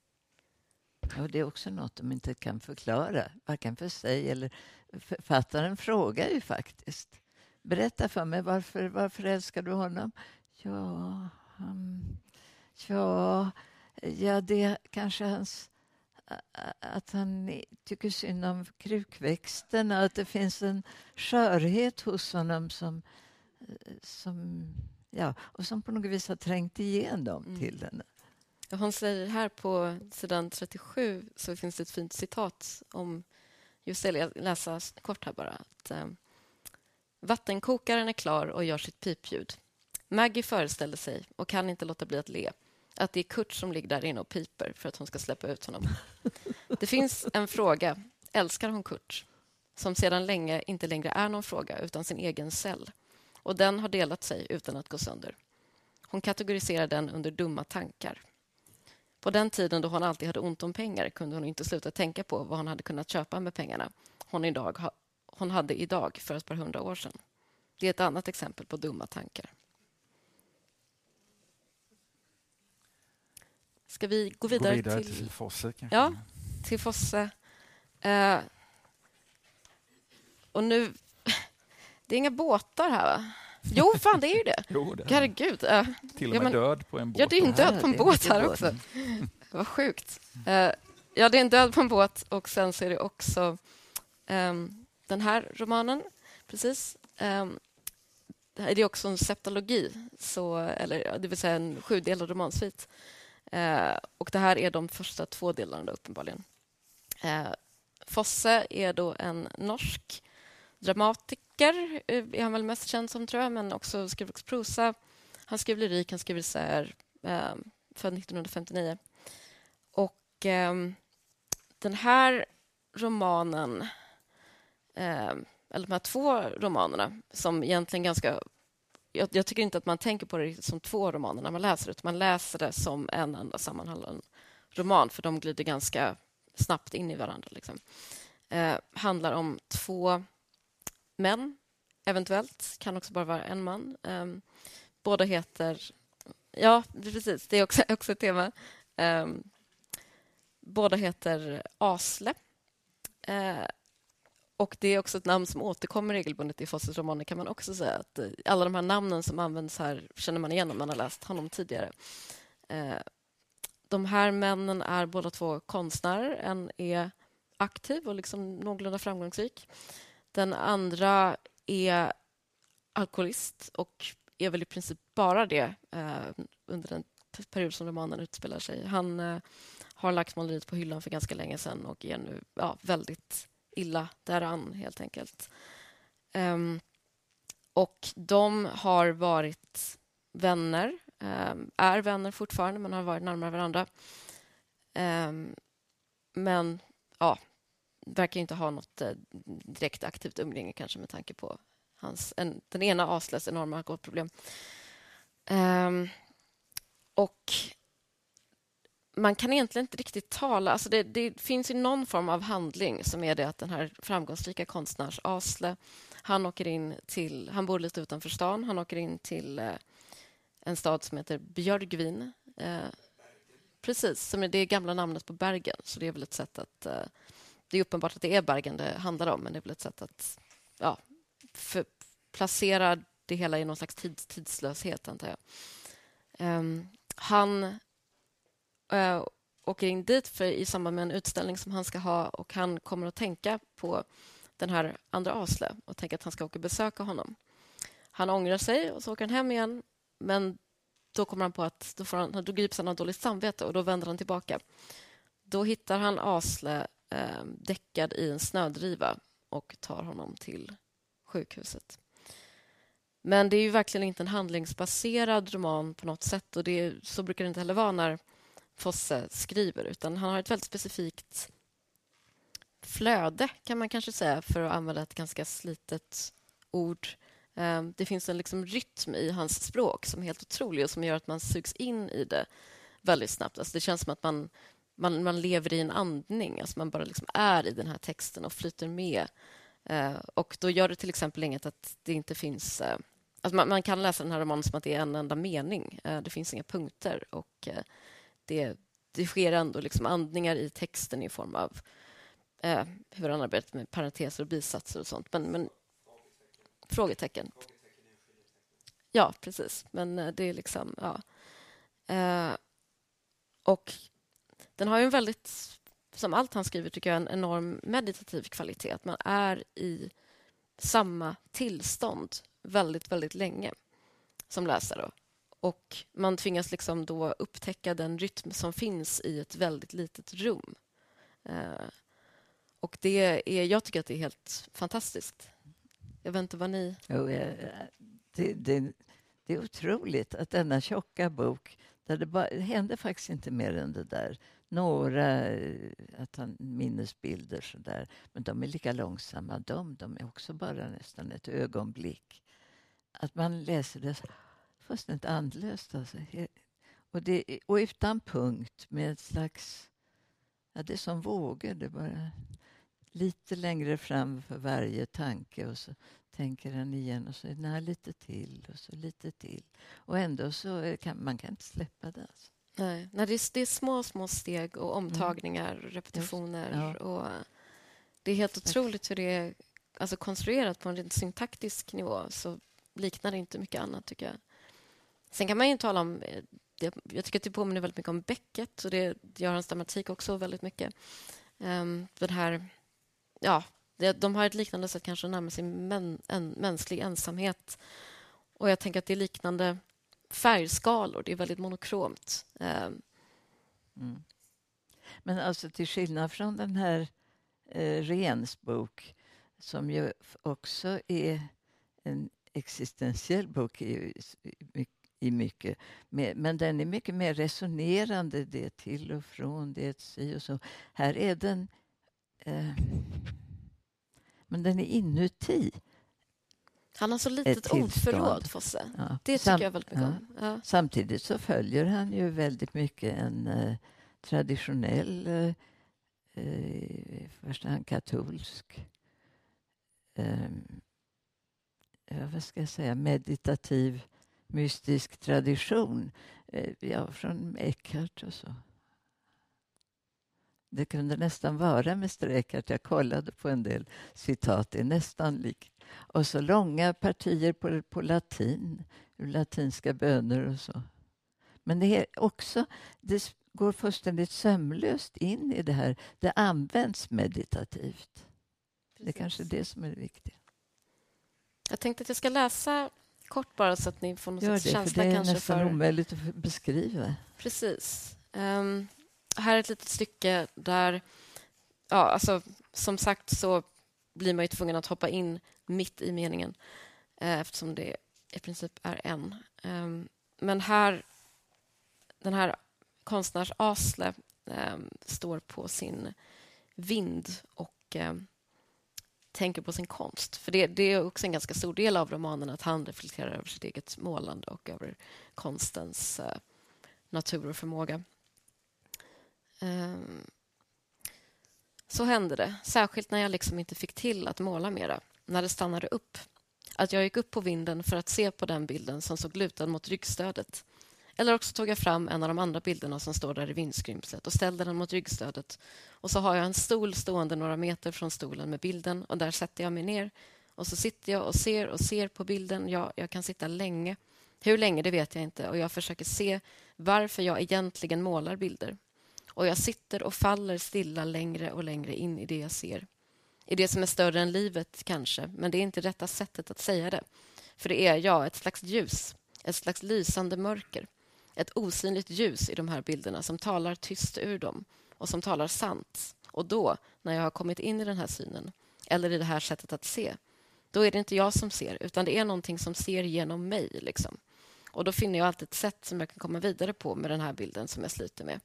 Och det är också något de inte kan förklara, varken för sig eller... Författaren frågar ju faktiskt. Berätta för mig, varför, varför älskar du honom? Ja, um, ja, ja, det är kanske hans... Att han tycker synd om krukväxterna, att det finns en skörhet hos honom som, eh, som, ja, och som på något vis har trängt igenom Mm. till henne. Hon säger här på sidan 37 så finns det ett fint citat om just det. Jag läser kort här bara. Att, eh, Vattenkokaren är klar och gör sitt pipljud. Maggie föreställer sig och kan inte låta bli att le att det är Kurt som ligger där inne och piper för att hon ska släppa ut honom. Det finns en fråga. Älskar hon Kurt? Som sedan länge inte längre är någon fråga utan sin egen cell. Och den har delat sig utan att gå sönder. Hon kategoriserar den under dumma tankar. På den tiden då hon alltid hade ont om pengar kunde hon inte sluta tänka på vad hon hade kunnat köpa med pengarna hon, idag hon hade idag för ett par hundra år sedan. Det är ett annat exempel på dumma tankar. Ska vi gå vidare, Gå vidare till, till Fosse kanske? Ja. till Fosse? Eh, och nu... Det är inga båtar här, va? Jo, fan, det är ju det. Jo, det är Herregud. eh, till och ja, med men- död på en båt. Ja, det är ju en död på en båt här också. Vad sjukt. Eh, ja, det är en död på en båt och sen så är det också ehm, den här romanen. Precis. Um, det är också en septologi, så, eller, ja, det vill säga en sjudelad romansvit. Eh, och det här är de första två delarna, då, uppenbarligen. Eh, Fosse är då en norsk dramatiker, eh, är han väl mest känd som, tror jag, men också skrev också prosa. Han skrev lyrik, han skrev essäer, eh, född 1959. Och eh, den här romanen, eh, eller de här två romanerna, som egentligen ganska... Jag, jag tycker inte att man tänker på det som två romaner när man läser det, utan man läser det som en enda sammanhållen roman, för de glider ganska snabbt in i varandra. Liksom. Eh, handlar om två män, eventuellt, kan också bara vara en man. Um, båda heter... Ja, precis, det är också, också ett tema. Um, båda heter Asle. Uh, och Det är också ett namn som återkommer regelbundet i Fosses romaner kan man också säga. att eh, Alla de här namnen som används här känner man igen om man har läst honom tidigare. Uh, de här männen är båda två konstnärer. En är aktiv och liksom någorlunda framgångsrik. Den andra är alkoholist och är väl i princip bara det eh, under den period som romanen utspelar sig. Han eh, har lagt måleriet på hyllan för ganska länge sedan och är nu ja, väldigt illa däran, helt enkelt. Um, och de har varit vänner, um, är vänner fortfarande, men har varit närmare varandra. Um, men ja, verkar inte ha något eh, direkt aktivt umgänge kanske med tanke på hans, en, den ena Asles enorma alkoholproblem. Um, och man kan egentligen inte riktigt tala... Alltså det, det, finns ju någon form av handling som är det att den här framgångsrika konstnärs Asle han åker in till... Han bor lite utanför stan. Han åker in till eh, en stad som heter Björgvin. Eh, precis, som är det gamla namnet på Bergen. Så det är väl ett sätt att... Eh, det är uppenbart att det är Bergen det handlar om, men det är väl ett sätt att ja, för, placera det hela i någon slags tids, tidslöshet, antar jag. Um, han uh, åker in dit för, i samband med en utställning som han ska ha och han kommer att tänka på den här andra Asle och tänker att han ska åka och besöka honom. Han ångrar sig och så åker han hem igen men då kommer han på att då, får han, då grips han av dåligt samvete och då vänder han tillbaka. Då hittar han Asle eh, däckad i en snödriva och tar honom till sjukhuset. Men det är ju verkligen inte en handlingsbaserad roman på något sätt och det, så brukar det inte heller vara när Fosse skriver utan han har ett väldigt specifikt flöde kan man kanske säga för att använda ett ganska slitet ord. Ehm, det finns en liksom rytm i hans språk som är helt otrolig och som gör att man sugs in i det väldigt snabbt. Alltså det känns som att man, man, man lever i en andning. Alltså man bara liksom är i den här texten och flyter med. Eh, och Då gör det till exempel inget att det inte finns eh, Alltså man, man, kan läsa den här romanen som att det är en enda mening. Eh, det finns inga punkter. och eh, Det, det sker ändå liksom andningar i texten i form av eh, hur han arbetar med parenteser och bisatser och sånt. Men, men frågetecken. Ja, precis. Men eh, det är liksom... Ja. Eh, och den har ju en väldigt, som allt han skriver, tycker jag, en enorm meditativ kvalitet. Man är i samma tillstånd väldigt, väldigt länge som läsare. Och man tvingas liksom då upptäcka den rytm som finns i ett väldigt litet rum. Eh, och det är, jag tycker att det är helt fantastiskt. Jag vet inte vad ni... Oh, det, det, det, är otroligt att denna tjocka bok, där det, bara, det händer faktiskt inte mer än det där. Några eh, att han, minnesbilder, så där. men de är lika långsamma. De, de är också bara nästan ett ögonblick att man läser det fullständigt andlöst. Alltså. Och, det, och utan punkt, med ett slags... Ja, det är som vågor. Det är bara lite längre fram för varje tanke och så tänker han igen och så är det lite till och så lite till. Och ändå så kan man kan inte släppa det. Alltså. Nej, Nej det, är, det är små, små steg och omtagningar och repetitioner. Ja. Och det är helt otroligt hur det är alltså, konstruerat på en rent syntaktisk nivå. Så liknar inte mycket annat, tycker jag. Sen kan man ju tala om... Eh, jag tycker att det påminner väldigt mycket om Beckett och det gör hans dramatik också väldigt mycket. Um, den här... Ja, de har ett liknande sätt kanske att närma sig män, en, mänsklig ensamhet. Och jag tänker att det är liknande färgskalor. Det är väldigt monokromt. Ehm. Mm. Men alltså till skillnad från den här eh, Rens bok som ju också är en existentiell bok i, i mycket. Men den är mycket mer resonerande. Det är till och från, det är ett si och så. Här är den... Eh, men den är inuti. Han har så litet ordförråd, Fosse. Ja. Det tycker Sam jag väldigt mycket om. Ja. Samtidigt så följer han ju väldigt mycket en eh, traditionell, eh, i första hand katolsk eh, vad ska jag säga, meditativ mystisk tradition. Eh, ja, från Eckhart och så. Det kunde nästan vara Mr Eckhart. Jag kollade på en del citat. Det är nästan likt. Och så långa partier på, på latin, latinska böner och så. Men det är också, det går fullständigt sömlöst in i det här. Det används meditativt. Precis. Det är kanske det som är det viktiga. Jag tänkte att jag ska läsa kort bara så att ni får någon Gör sorts känsla. För det är nästan för... omöjligt att beskriva. Precis. Um, här är ett litet stycke där, ja, alltså, som sagt så blir man ju tvungen att hoppa in mitt i meningen eh, eftersom det i princip är en. Ehm, men här, den här konstnärs Asle ehm, står på sin vind och ehm, tänker på sin konst. För det, det, är också en ganska stor del av romanen att han reflekterar över sitt eget målande och över konstens uh, natur och förmåga. Um, så hände det, särskilt när jag liksom inte fick till att måla mera, när det stannade upp. Att jag gick upp på vinden för att se på den bilden som såg lutad mot ryggstödet eller också tog jag fram en av de andra bilderna som står där i vindskrymslet och ställde den mot ryggstödet. Och så har jag en stol stående några meter från stolen med bilden och där sätter jag mig ner. Och så sitter jag och ser och ser på bilden. Ja, jag kan sitta länge. Hur länge, det vet jag inte. Och jag försöker se varför jag egentligen målar bilder. Och jag sitter och faller stilla längre och längre in i det jag ser. I det som är större än livet, kanske. Men det är inte rätta sättet att säga det. För det är, ja, ett slags ljus. Ett slags lysande mörker ett osynligt ljus i de här bilderna som talar tyst ur dem och som talar sant. Och då, när jag har kommit in i den här synen eller i det här sättet att se, då är det inte jag som ser, utan det är någonting som ser genom mig. Liksom. Och Då finner jag alltid ett sätt som jag kan komma vidare på med den här bilden som jag sliter med.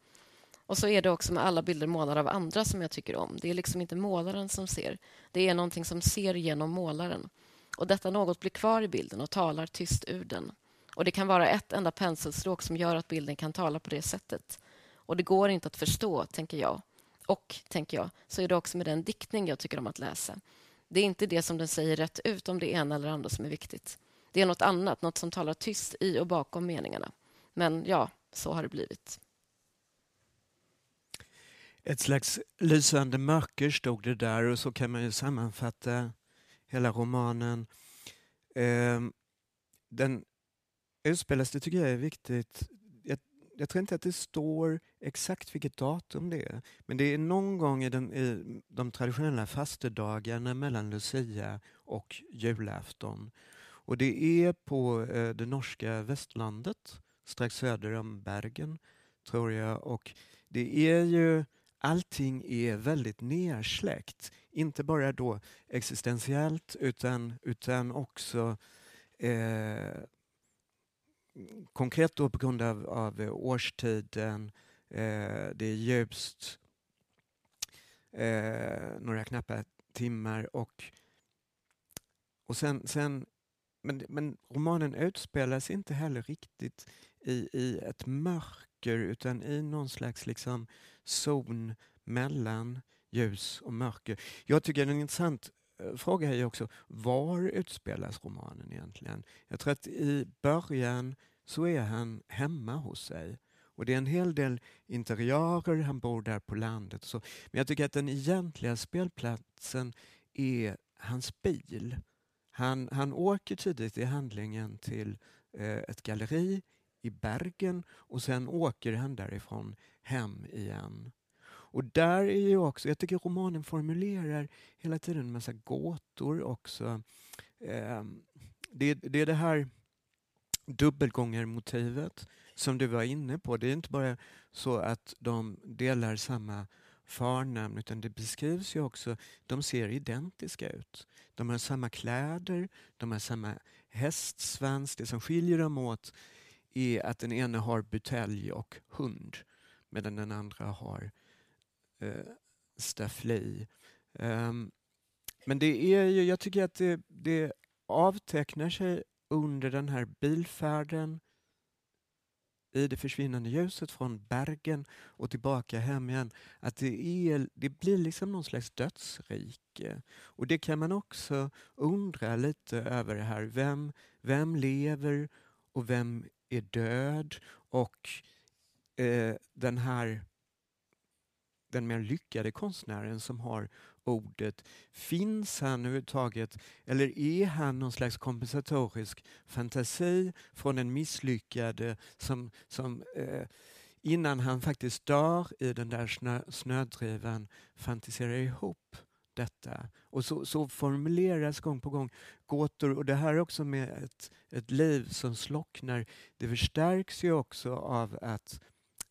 Och så är det också med alla bilder målade av andra som jag tycker om. Det är liksom inte målaren som ser. Det är någonting som ser genom målaren. Och detta något blir kvar i bilden och talar tyst ur den. Och Det kan vara ett enda penselstråk som gör att bilden kan tala på det sättet. Och Det går inte att förstå, tänker jag. Och, tänker jag, så är det också med den diktning jag tycker om att läsa. Det är inte det som den säger rätt ut om det ena eller andra som är viktigt. Det är nåt annat, nåt som talar tyst i och bakom meningarna. Men ja, så har det blivit. Ett slags lysande mörker stod det där och så kan man ju sammanfatta hela romanen. Ehm, den utspelas, det tycker jag är viktigt. Jag, jag, tror inte att det står exakt vilket datum det är, men det är någon gång i, den, i de traditionella fastedagarna mellan Lucia och julafton. Och det är på eh, det norska västlandet, strax söder om Bergen, tror jag. Och det är ju allting är väldigt nersläckt. Inte bara då existentiellt utan, utan också eh, konkret då på grund av, av årstiden, eh, det är ljust, eh, några knappa timmar och, och sen, sen men, men romanen utspelas inte heller riktigt i, i ett mörker utan i någon slags liksom zon mellan ljus och mörker. Jag tycker det är en intressant eh, fråga är också, var utspelas romanen egentligen? Jag tror att i början så är han hemma hos sig. Och det är en hel del interiörer, han bor där på landet. Så. Men jag tycker att den egentliga spelplatsen är hans bil. Han, han åker tidigt i handlingen till eh, ett galleri i Bergen och sen åker han därifrån hem igen. Och där är ju också, jag tycker romanen formulerar hela tiden en massa gåtor också. Eh, det, det är det här dubbelgångarmotivet som du var inne på. Det är inte bara så att de delar samma förnamn utan det beskrivs ju också, de ser identiska ut. De har samma kläder, de har samma hästsvans. Det som skiljer dem åt är att den ene har butelj och hund medan den andra har eh, staffli. Um, ehm, men det är ju, jag tycker att det, det avtecknar sig under den här bilfärden i det försvinnande ljuset från Bergen och tillbaka hem igen, att det, är, det blir liksom någon slags dödsrike. Och det kan man också undra lite över här. Vem, vem lever och vem är död? Och eh, den här den mer lyckade konstnären som har ordet. Finns han överhuvudtaget eller är han någon slags kompensatorisk fantasi från den misslyckade eh, som, som eh, innan han faktiskt dör i den där snö, snödrivan fantiserar ihop detta. Och så, så, formuleras gång på gång gåtor och det här också med ett, ett liv som slocknar. Det förstärks ju också av att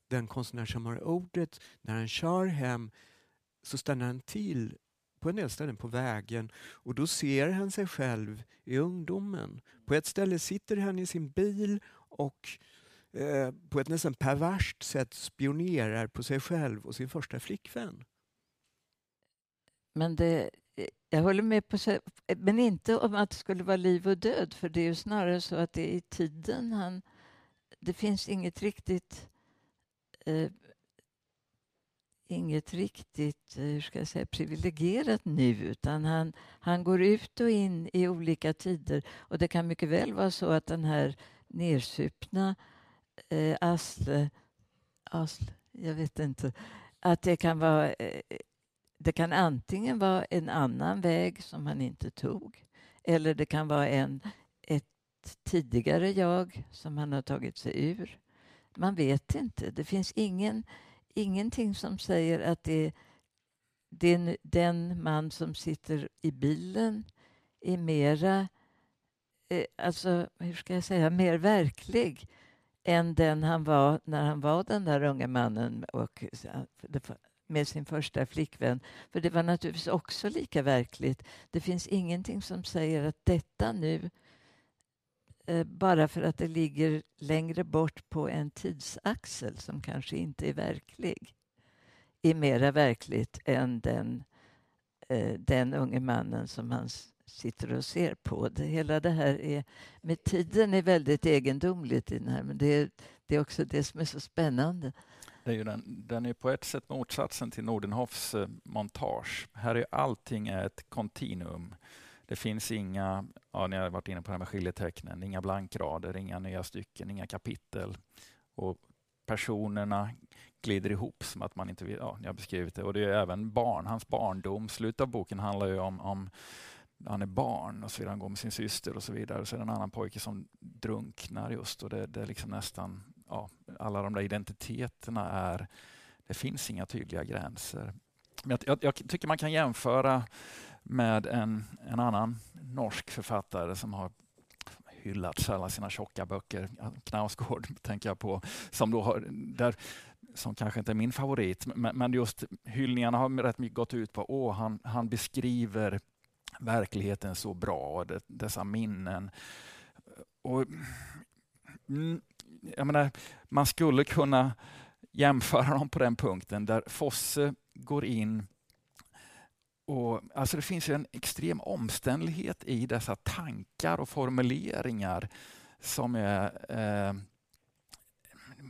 den konstnär som har ordet, när han kör hem så stannar han till på en del ställen på vägen och då ser han sig själv i ungdomen. På ett ställe sitter han i sin bil och eh, på ett nästan perverst sätt spionerar på sig själv och sin första flickvän. Men det, eh, jag håller med på eh, men inte om att det skulle vara liv och död för det är ju snarare så att det är i tiden han... Det finns inget riktigt eh, inget riktigt eh, hur ska jag säga, privilegierat nu utan han, han går ut och in i olika tider. Och det kan mycket väl vara så att den här nersupna eh, Asle, Asle, jag vet inte, att det kan vara eh, det kan antingen vara en annan väg som han inte tog eller det kan vara en, ett tidigare jag som han har tagit sig ur. Man vet inte. Det finns ingen ingenting som säger att det, det, den man som sitter i bilen är mera, eh, alltså hur ska jag säga, mer verklig än den han var när han var den där unga mannen och, eh, med sin första flickvän. För det var naturligtvis också lika verkligt. Det finns ingenting som säger att detta nu eh, bara för att det ligger längre bort på en tidsaxel som kanske inte är verklig är mera verkligt än den, eh, den unge mannen som han sitter och ser på. Det, hela det här är, med tiden är väldigt egendomligt i den här, men det är, det är också det som är så spännande. Det är ju den, den är på ett sätt motsatsen till Nordenhoffs eh, montage. Här är allting ett kontinuum. Det finns inga, ja, ni har varit inne på det här med skiljetecknen, inga blankrader, inga nya stycken, inga kapitel. Och personerna glider ihop som att man inte vill, ja, ni har beskrivit det. Och det är även barn, hans barndom. Slutet av boken handlar ju om, om han är barn och så vidare, han går med sin syster och så vidare. Så är det en annan pojke som drunknar just och det, det är liksom nästan, ja, alla de där identiteterna är, det finns inga tydliga gränser. Jag, jag, jag, tycker man kan jämföra med en, en annan norsk författare som har hyllats alla sina tjocka böcker. Knausgård tänker jag på, som, då har, där, som kanske inte är min favorit, men, men just hyllningarna har rätt mycket gått ut på att han, han beskriver verkligheten så bra, och det, dessa minnen. Och, mm, jag menar, man skulle kunna jämföra dem på den punkten där Fosse går in och, alltså det finns en extrem omständlighet i dessa tankar och formuleringar som är eh,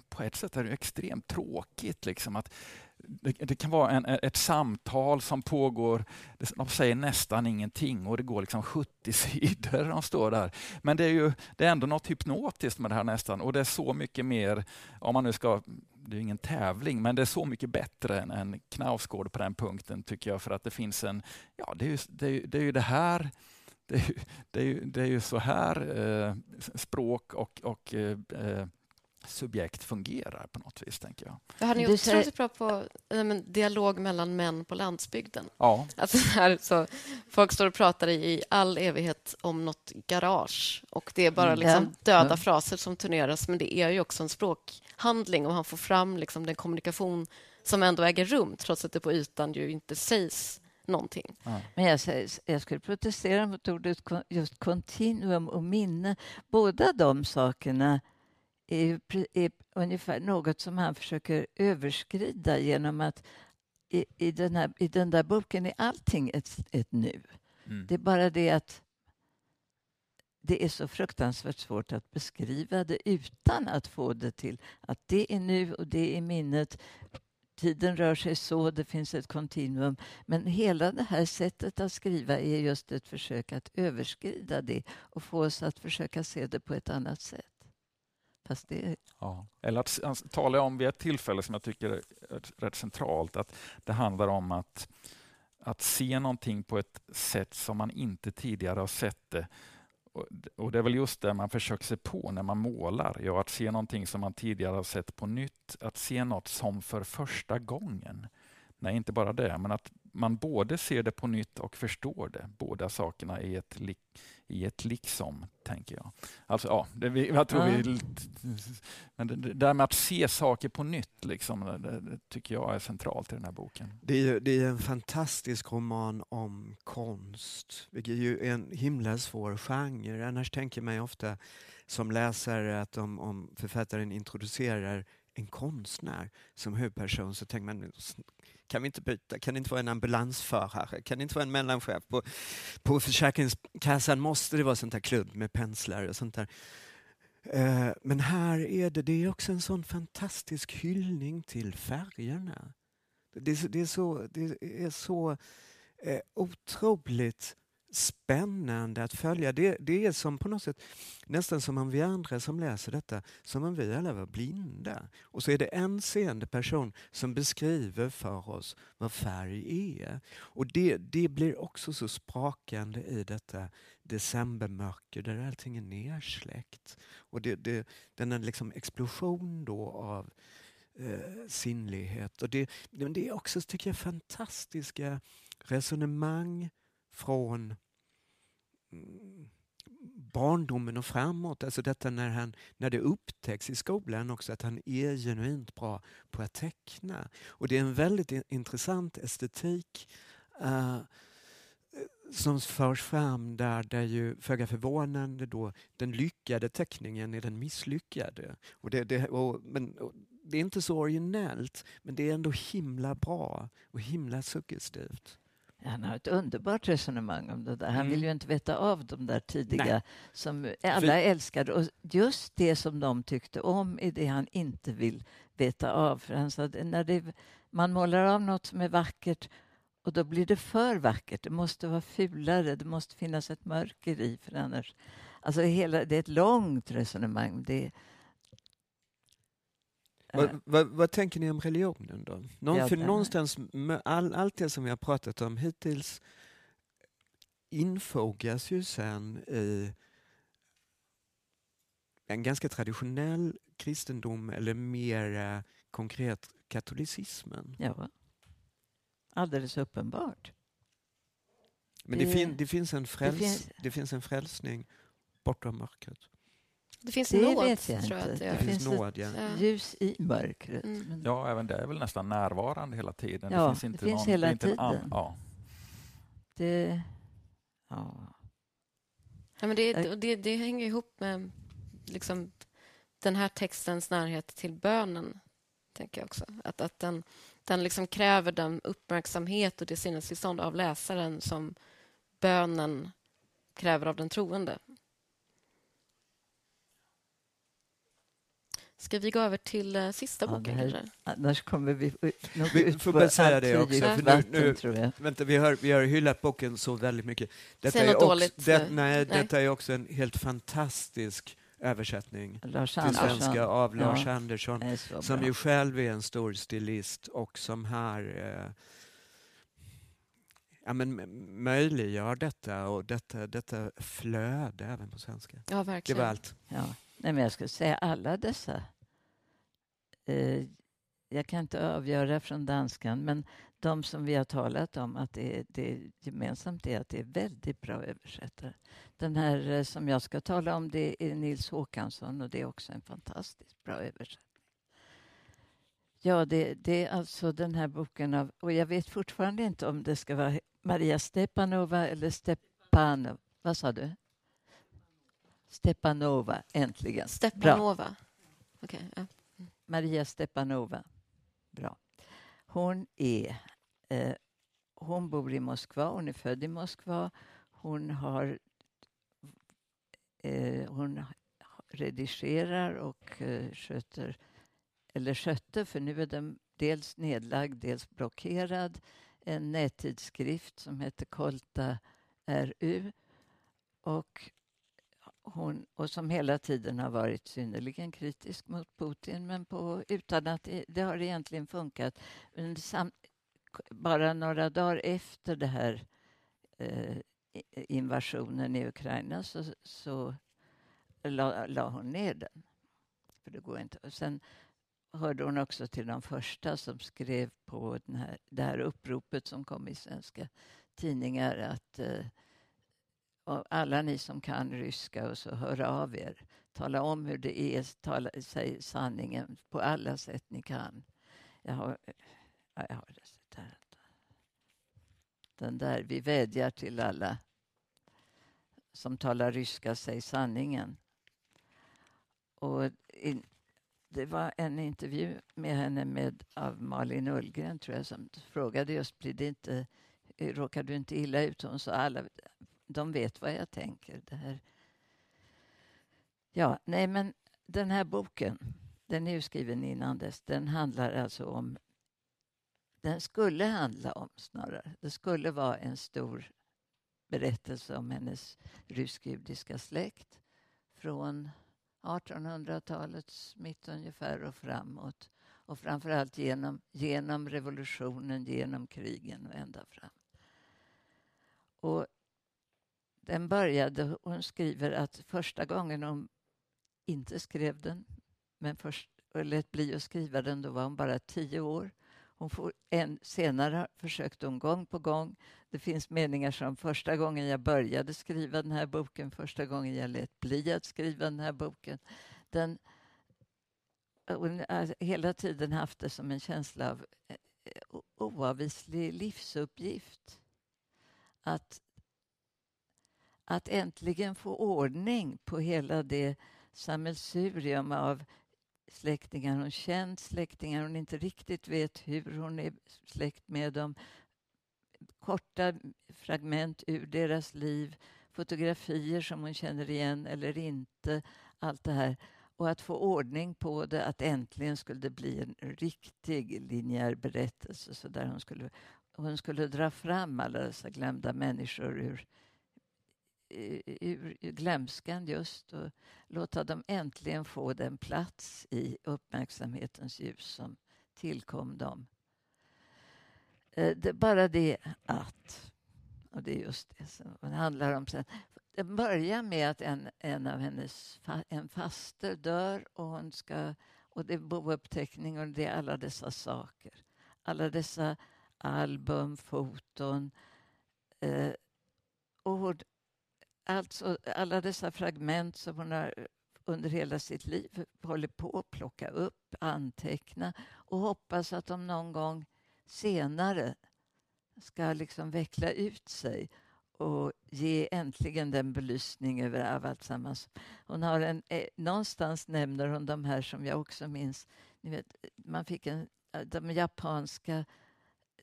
på ett sätt är det extremt tråkigt. Liksom, att det, det, kan vara en, ett samtal som pågår, de säger nästan ingenting och det går liksom 70 sidor. De står där. Men det är, ju, det är ändå något hypnotiskt med det här nästan och det är så mycket mer, om man nu ska det är ingen tävling, men det är så mycket bättre än, än Knausgård på den punkten tycker jag. För att det finns en, ja det är ju det, är, det, är ju det här det är, det är, ju, det är ju så här eh, språk och, och eh subjekt fungerar på något vis, tänker jag. Han är otroligt bra på nej, dialog mellan män på landsbygden. Ja. Alltså här, så, folk står och pratar i all evighet om något garage och det är bara mm. liksom, döda ja. fraser som turneras, men det är ju också en språkhandling och han får fram liksom, den kommunikation som ändå äger rum, trots att det på ytan ju inte sägs någonting. Ja. Men jag, jag skulle protestera mot ordet just kontinuum och minne. Båda de sakerna är, är ungefär något som han försöker överskrida genom att i, i, den, här, i den där boken är allting ett, ett nu. Mm. Det är bara det att det är så fruktansvärt svårt att beskriva det utan att få det till att det är nu och det är minnet. tiden rör sig så, det finns ett kontinuum. Men hela det här sättet att skriva är just ett försök att överskrida det och få oss att försöka se det på ett annat sätt. Fast det... ja. Eller att tala om vid ett tillfälle som jag tycker är rätt centralt, att det handlar om att, att se någonting på ett sätt som man inte tidigare har sett det och Det är väl just det man försöker sig på när man målar. Ja, att se någonting som man tidigare har sett på nytt. Att se något som för första gången. Nej, inte bara det, men att man både ser det på nytt och förstår det. Båda sakerna i ett, i ett liksom, tänker jag. Alltså, ja, det, jag tror mm. vi, men det, det där med att se saker på nytt, liksom, det, det, tycker jag är centralt i den här boken. Det är, det är en fantastisk roman om konst, vilket är ju en himla svår genre. Annars tänker man ofta som läsare att om, om författaren introducerar en konstnär som huvudperson så tänker man kan vi inte byta? Kan det inte vara en ambulansförare? Kan det inte vara en mellanchef? På, på Försäkringskassan måste det vara sånt här klubb med penslar och sånt där. Eh, men här är det, det är också en sån fantastisk hyllning till färgerna. Det är så, det är så, det är så eh, otroligt spännande att följa. Det, det är som på något sätt nästan som om vi andra som läser detta, som om vi alla var blinda. Och så är det en seende person som beskriver för oss vad färg är. Och det, det blir också så sprakande i detta decembermörker där allting är nersläckt. Och det, det, den är liksom explosion då av eh, sinnlighet. Och det, det är också, tycker jag, fantastiska resonemang från barndomen och framåt. Alltså detta när, han, när det upptäcks i skolan också att han är genuint bra på att teckna. Och det är en väldigt intressant estetik uh, som förs fram där, där ju föga förvånande då den lyckade teckningen är den misslyckade. Och det, det, och, men, och det är inte så originellt men det är ändå himla bra och himla suggestivt. Han har ett underbart resonemang om det där. Han mm. vill ju inte veta av de där tidiga Nej. som alla För... älskade. Och just det som de tyckte om är det han inte vill veta av. För han sa när det, man målar av något som är vackert och då blir det för vackert. Det måste vara fulare, det måste finnas ett mörker i. För annars, alltså hela, det är ett långt resonemang. Det, vad, vad, vad, tänker ni om religionen då? Någon, för någonstans, all, allt det som vi har pratat om hittills infogas ju sen i en ganska traditionell kristendom eller mer konkret katolicismen. Ja, alldeles uppenbart. Men det, det, fin, det, finns en fräls, det, finns... det finns en frälsning bortom mörkret. Det finns det nåd, vet jag tror jag. Inte. Det, det finns nåd, ja. ljus i mörkret. Mm. Ja, även det är väl nästan närvarande hela tiden. Ja, det finns, inte det finns någon, hela det tiden. An, ja. Det, ja. ja men det, det, det hänger ihop med liksom, den här textens närhet till bönen, tänker jag också. Att, att den, den liksom kräver den uppmärksamhet och det sinnestillstånd av läsaren som bönen kräver av den troende. Ska vi gå över till uh, sista boken? Ja, här, annars kommer vi nog vi ut får bara säga det också. För nu, nu, tror jag. Vänta, vi, har, vi har hyllat boken så väldigt mycket. Detta, är också, dåligt, det, nej, nej, detta är också en helt fantastisk översättning Lars till svenska av ja, Lars Andersson, som ju själv är en stor stilist och som här eh, ja, men möjliggör detta och detta, detta flöde även på svenska. Ja, verkligen. Det var allt. Ja. Nej, men jag skulle säga alla dessa. Eh, jag kan inte avgöra från danskan, men de som vi har talat om, att det, är, det är gemensamt är att det är väldigt bra översättare. Den här eh, som jag ska tala om, det är Nils Håkansson och det är också en fantastiskt bra översättning. Ja, det, det, är alltså den här boken av, och jag vet fortfarande inte om det ska vara Maria Stepanova eller Stepanov. Vad sa du? Stepanova, äntligen. Stepanova. Okay, ja. Maria Stepanova. Bra. Hon, är, eh, hon bor i Moskva, hon är född i Moskva. Hon, har, eh, hon redigerar och eh, sköter eller skötte, för nu är den dels nedlagd, dels blockerad, en nättidskrift som heter Kolta RU och, hon, och som hela tiden har varit synnerligen kritisk mot Putin men på, utan att det, det har egentligen funkat. Men sam, bara några dagar efter det här eh, invasionen i Ukraina så, så la, la, hon ner den. För det går inte. Och sen hörde hon också till de första som skrev på den här, det här uppropet som kom i svenska tidningar att eh, alla ni som kan ryska och så hör av er. Tala om hur det är, tala, säg sanningen på alla sätt ni kan. Jag har, jag har det där. Den där, vi vädjar till alla som talar ryska, säg sanningen. Och in, det var en intervju med henne med, av Malin Ullgren, tror jag, som frågade just blir det inte, råkar du inte illa ut? Hon sa alla, de vet vad jag tänker. Det här. Ja, nej men den här boken, den är ju skriven innan dess, den handlar alltså om den skulle handla om snarare. Det skulle vara en stor berättelse om hennes rysk-judiska släkt från 1800-talets mitt ungefär och framåt. Och framförallt genom, genom revolutionen, genom krigen och ända fram. Och den började, hon skriver att första gången hon inte skrev den, men först lät bli att skriva den, då var hon bara tio år. Hon får en, senare försökte hon gång på gång. Det finns meningar som första gången jag började skriva den här boken, första gången jag lät bli att skriva den här boken. Den, hon har hela tiden haft det som en känsla av eh, oavvislig livsuppgift. Att, att äntligen få ordning på hela det sammelsurium av släktingar hon känt, släktingar hon inte riktigt vet hur hon är släkt med dem. Korta fragment ur deras liv, fotografier som hon känner igen eller inte. Allt det här. Och att få ordning på det, att äntligen skulle det bli en riktig linjär berättelse så där hon skulle, hon skulle dra fram alla dessa glömda människor ur ur glömskan just och låta dem äntligen få den plats i uppmärksamhetens ljus som tillkom dem. Eh, det är bara det att, och det är just det som det handlar om sen. Det börjar med att en, en av hennes en faster dör och hon ska och det är bouppteckning och det är alla dessa saker. Alla dessa album, foton. Eh, och Alltså alla dessa fragment som hon har eh, under hela sitt liv håller på att plocka upp, anteckna och hoppas att de någon gång senare ska liksom veckla ut sig och ge äntligen den belysning över alltsammans. Hon har en, eh, någonstans nämner hon de här som jag också minns. Ni vet, man fick en, eh, de japanska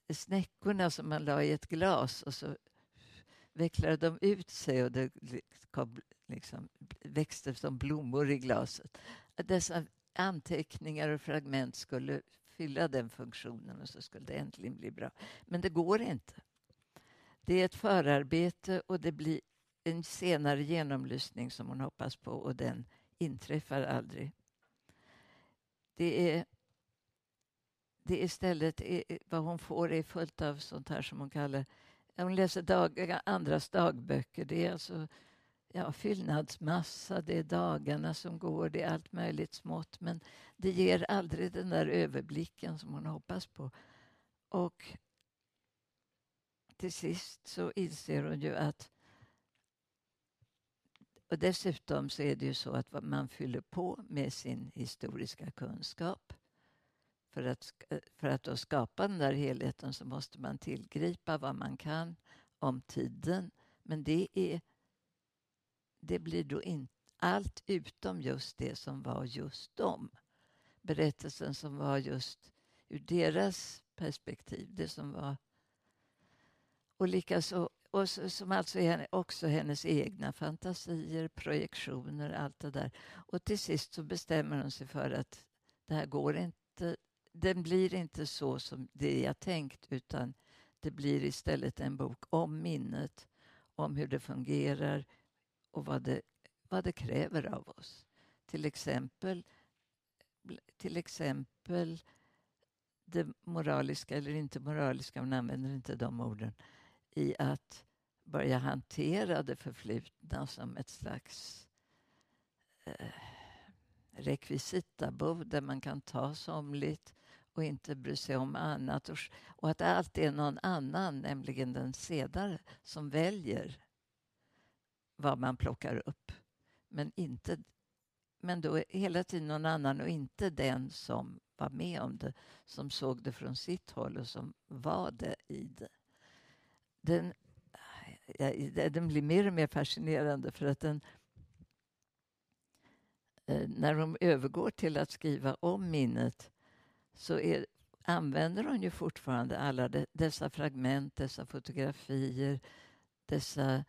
eh, snäckorna som man la i ett glas och så vecklade de ut sig och det kom, liksom, växte som blommor i glaset. Dessa anteckningar och fragment skulle fylla den funktionen och så skulle det äntligen bli bra. Men det går inte. Det är ett förarbete och det blir en senare genomlysning som hon hoppas på och den inträffar aldrig. Det är det istället är, vad hon får är fullt av sånt här som hon kallar hon läser dag, andras dagböcker. Det är alltså ja, fyllnadsmassa, det är dagarna som går, det är allt möjligt smått. Men det ger aldrig den där överblicken som hon hoppas på. Och till sist så inser hon ju att och dessutom så är det ju så att man fyller på med sin historiska kunskap. För att, eh, för att då skapa den där helheten så måste man tillgripa vad man kan om tiden. Men det, är, det blir då inte allt utom just det som var just dem. Berättelsen som var just ur deras perspektiv. Det som var... Och likaså och som alltså är också hennes egna fantasier, projektioner, allt det där. Och till sist så bestämmer hon sig för att det här går inte den blir inte så som det jag tänkt utan det blir istället en bok om minnet, om hur det fungerar och vad det, vad det kräver av oss. Till exempel, till exempel det moraliska eller inte moraliska, man använder inte de orden, i att börja hantera det förflutna som ett slags eh, rekvisitabo där man kan ta somligt och inte bry sig om annat. Och, att att allt är någon annan, nämligen den sedare, som väljer vad man plockar upp. Men, inte, men då hela tiden någon annan och inte den som var med om det, som såg det från sitt håll och som var det i det. Den, den blir mer och mer fascinerande för att den eh, när de övergår till att skriva om minnet så är, använder hon ju fortfarande alla de, dessa fragment, dessa fotografier, dessa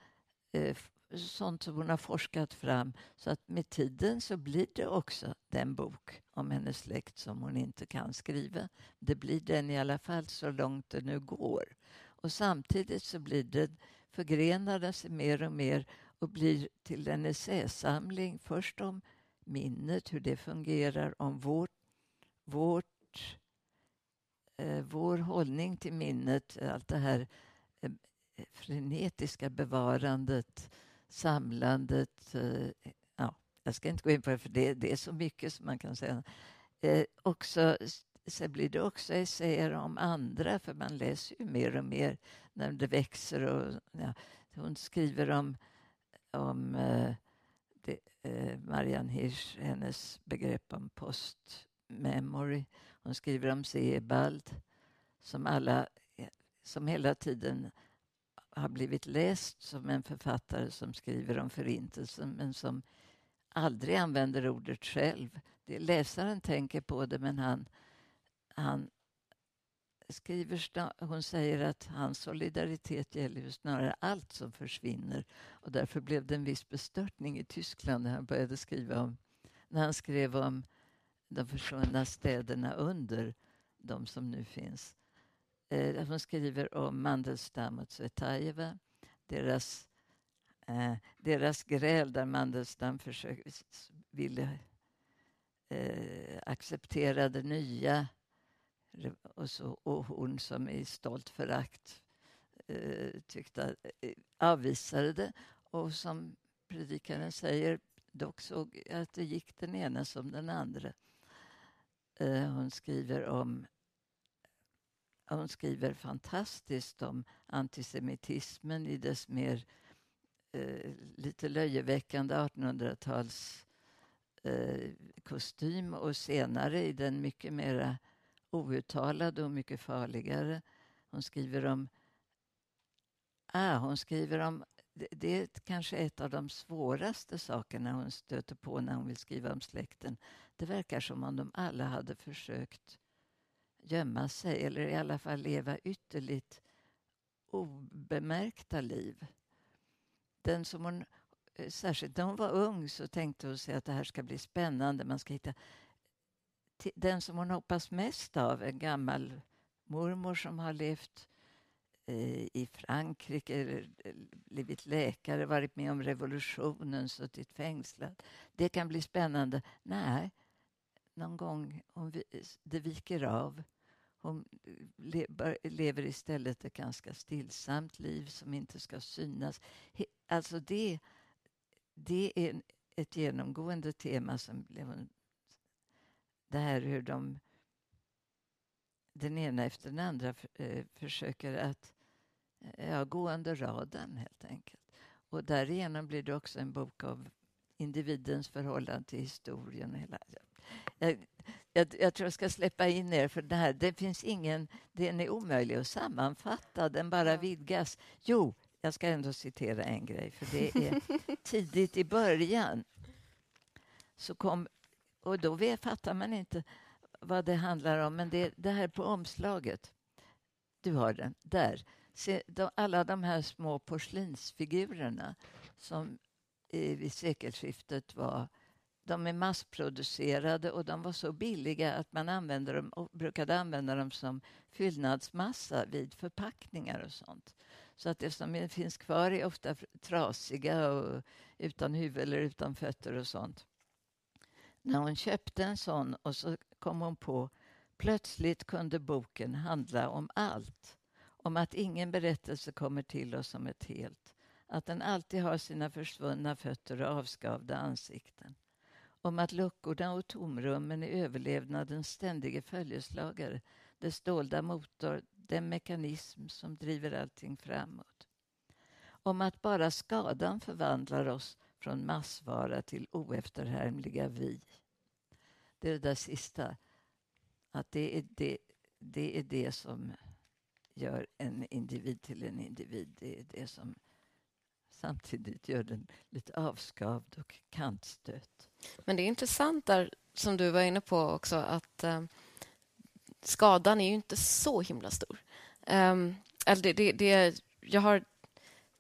eh, sånt som hon har forskat fram. Så att med tiden så blir det också den bok om hennes släkt som hon inte kan skriva. Det blir den i alla fall så långt det nu går. Och samtidigt så blir det förgrenar den sig mer och mer och blir till en essäsamling. Först om minnet, hur det fungerar, om vårt, vårt, eh, vår hållning till minnet, eh, allt det här eh, frenetiska bevarandet, samlandet. Eh, ja, jag ska inte gå in på det, för det, det är så mycket som man kan säga. Eh, också, sen blir det också essäer om andra, för man läser ju mer och mer när det växer. Och, ja, hon skriver om, om eh, det, eh, Marianne Hirsch, hennes begrepp om post. Memory. Hon skriver om Sebald, som alla som hela tiden har blivit läst som en författare som skriver om Förintelsen men som aldrig använder ordet själv. Det, läsaren tänker på det men han, han skriver, hon säger att hans solidaritet gäller ju snarare allt som försvinner. Och därför blev det en viss bestörtning i Tyskland när han började skriva om, när han skrev om de försvunna städerna under de som nu finns. Eh, hon skriver om Mandelstam och Tsvetajeva, deras, eh, deras gräl där Mandelstam ville eh, acceptera det nya och, så, och hon som i stolt förakt eh, tyckte, eh, avvisade det och som predikaren säger dock såg jag att det gick den ena som den andra. Eh, hon skriver om hon skriver fantastiskt om antisemitismen i dess mer eh, lite löjeväckande 1800-tals eh, kostym och senare i den mycket mera outtalade och mycket farligare. Hon skriver om... Ah, hon skriver om det, det är kanske ett av de svåraste sakerna hon stöter på när hon vill skriva om släkten. Det verkar som om de alla hade försökt gömma sig eller i alla fall leva ytterligt obemärkta liv. Den som hon, eh, särskilt när hon var ung så tänkte hon sig att det här ska bli spännande. Man ska hitta den som hon hoppas mest av, en gammal mormor som har levt i Frankrike, blivit läkare, varit med om revolutionen, suttit fängslad. Det kan bli spännande. Nej, någon gång om det viker av hon eh, lever istället ett ganska stillsamt liv som inte ska synas. Alltså det, det är ett genomgående tema som det här hur de den ena efter den andra eh, försöker att ja, gå under radarn helt enkelt. Och därigenom blir det också en bok av individens förhållande till historien. Hela. Jag, jag, jag, tror jag ska släppa in er för det här. Det finns ingen, den är omöjlig att sammanfatta, den bara vidgas. Jo, jag ska ändå citera en grej, för det är tidigt i början. Så kom, och då fattar man inte vad det handlar om, men det, det här på omslaget. Du har den, där. Se, de, alla de här små porslinsfigurerna som vid sekelskiftet var de är massproducerade och de var så billiga att man använde dem och brukade använda dem som fyllnadsmassa vid förpackningar och sånt. Så att det som finns kvar är ofta trasiga och utan huvud eller utan fötter och sånt. När hon köpte en sån och så kom hon på plötsligt kunde boken handla om allt. Om att ingen berättelse kommer till oss som ett helt. Att den alltid har sina försvunna fötter och avskavda ansikten om att luckorna och tomrummen är överlevnadens ständige följeslagare, dess dolda motor, den mekanism som driver allting framåt. Om att bara skadan förvandlar oss från massvara till oefterhärmliga vi. Det är det där sista, att det är det, det är det som gör en individ till en individ. Det är det som samtidigt gör den lite avskavd och kantstött. Men det är intressant där, som du var inne på också, att eh, skadan är ju inte så himla stor. Um, det, det, det, jag har...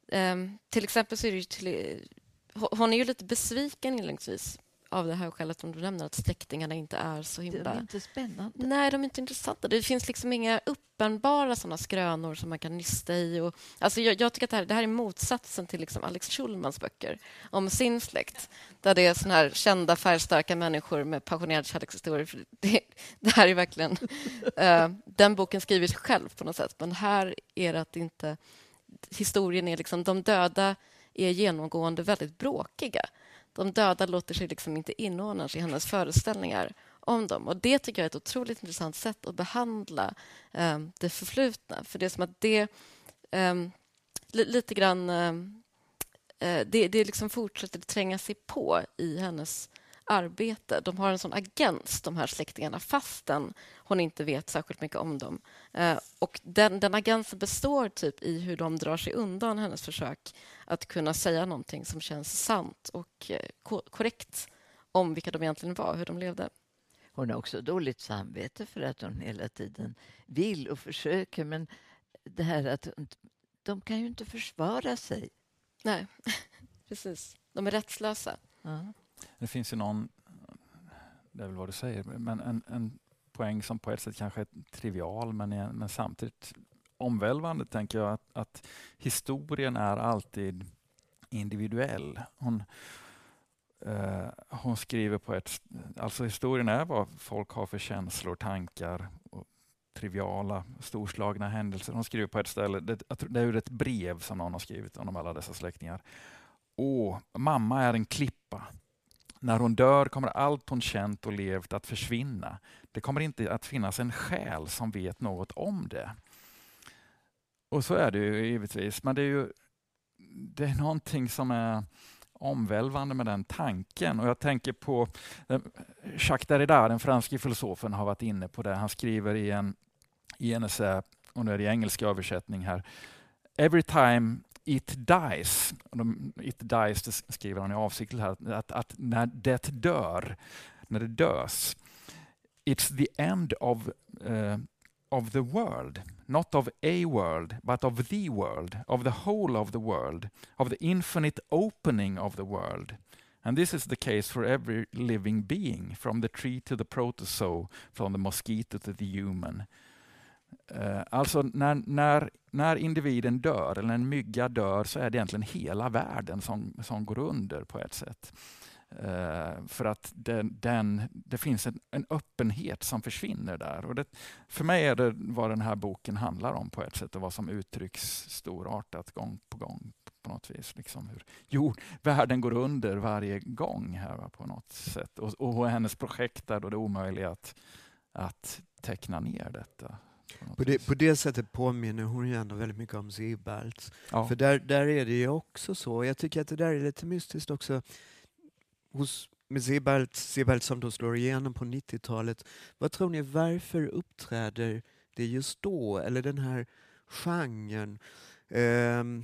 eh, till exempel så är det ju till, hon är ju lite besviken inledningsvis av det här skälet som du nämner, att släktingarna inte är så himla... De är inte spännande. Nej, de är inte intressanta. Det finns liksom inga uppenbara såna skrönor som man kan nysta i. Och, alltså jag, jag tycker att det här, det här är motsatsen till liksom Alex Schulmans böcker om sin släkt, där det är såna här kända färgstarka människor med passionerade kärlekshistorier. Det, det här är verkligen... uh, den boken skriver sig själv på något sätt, men här är det att inte... Historien är liksom... De döda är genomgående väldigt bråkiga de döda låter sig liksom inte inordnas i hennes föreställningar om dem. Och Det tycker jag är ett otroligt intressant sätt att behandla eh, det förflutna. För det är som att det eh, li lite grann... Ehm, eh, det, det liksom fortsätter tränga sig på i hennes arbete. De har en sån agens, de här släktingarna, fastän hon inte vet särskilt mycket om dem. Eh, och den, den agensen består typ i hur de drar sig undan hennes försök att kunna säga någonting som känns sant och eh, korrekt om vilka de egentligen var, hur de levde. Hon har också dåligt samvete för att hon hela tiden vill och försöker men det här att de kan ju inte försvara sig. Nej, precis. De är rättslösa. Ja. Det finns ju någon, det är väl vad du säger, men en, en poäng som på ett sätt kanske är trivial men, är, men samtidigt omvälvande tänker jag att, att, historien är alltid individuell. Hon, eh, hon skriver på ett... Alltså historien är vad folk har för känslor, tankar och triviala, storslagna händelser. Hon skriver på ett ställe, det, det är ett brev som någon har skrivit om alla dessa släktingar. Åh, mamma är en klippa. När hon dör kommer allt hon känt och levt att försvinna. Det kommer inte att finnas en själ som vet något om det. Och så är det ju givetvis, men det är ju det är någonting som är omvälvande med den tanken. Och jag tänker på eh, Jacques Derrida, den franske filosofen, har varit inne på det. Han skriver i en, i en essä, och nu är det engelsk översättning här. Every time it dies, it dies det skriver han i avsikt här, att, att när det dör, när det dös, it's the end of, uh, of the world, not of a world, but of the world, of the whole of the world, of the infinite opening of the world. And this is the case for every living being, from the tree to the protozoa, from the mosquito to the human. Eh, alltså när, när, när individen dör, eller en mygga dör, så är det egentligen hela världen som, som går under på ett sätt. Uh, för att den, den, det finns en, en, öppenhet som försvinner där. Och det, för mig är det vad den här boken handlar om på ett sätt och vad som uttrycks storartat gång på gång på något vis. Liksom hur, jo, världen går under varje gång här va, på något sätt. Och, och hennes projekt är då det omöjliga att, att teckna ner detta. På det, på det sättet påminner hon ju ändå väldigt mycket om Sibbalt. Ja. För där, där är det ju också så. Jag tycker att det där är lite mystiskt också. Hos, med Sibbalt, Sibbalt som då slår igenom på 90-talet. Vad tror ni, varför uppträder det just då? Eller den här genren? Um,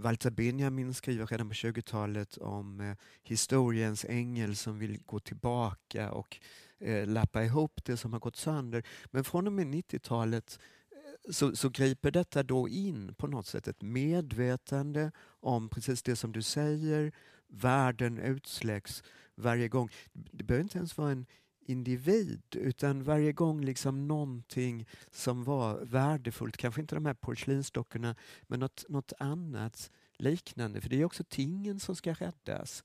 Walter Benjamin skriver redan på 20-talet om eh, historiens ängel som vill gå tillbaka och eh, lappa ihop det som har gått sönder. Men från och med 90-talet eh, så, så griper detta då in på något sätt ett medvetande om precis det som du säger, världen utsläcks varje gång. Det behöver inte ens vara en individ utan varje gång liksom någonting som var värdefullt, kanske inte de här porslinsdockorna men något, något annat liknande, för det är också tingen som ska räddas.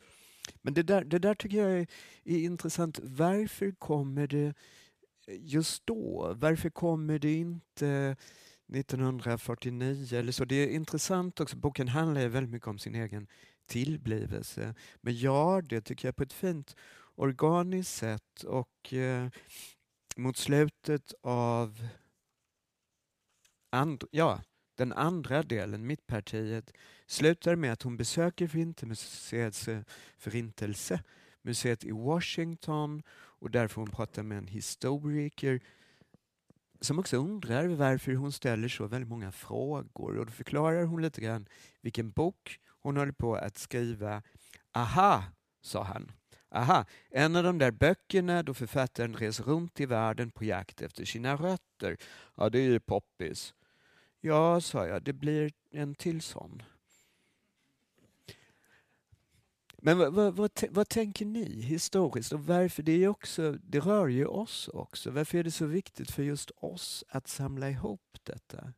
Men det där, det där tycker jag är, är intressant. Varför kommer det just då? Varför kommer det inte 1949 eller så? Det är intressant också, boken handlar ju väldigt mycket om sin egen tillblivelse. Men gör det tycker jag på ett fint organiskt sätt och eh, mot slutet av and, ja, den andra delen, Mittpartiet, slutar med att hon besöker Förintelsemuseets eh, förintelse, museet i Washington och där får hon prata med en historiker som också undrar varför hon ställer så väldigt många frågor och då förklarar hon lite grann vilken bok hon håller på att skriva. Aha, sa han. Aha, en av de där böckerna då författaren reser runt i världen på jakt efter sina rötter. Ja, det är ju poppis. Ja, sa jag, det blir en till sån. Men vad, vad, vad, vad, tänker ni historiskt och varför? Det, är också, det rör ju oss också. Varför är det så viktigt för just oss att samla ihop detta?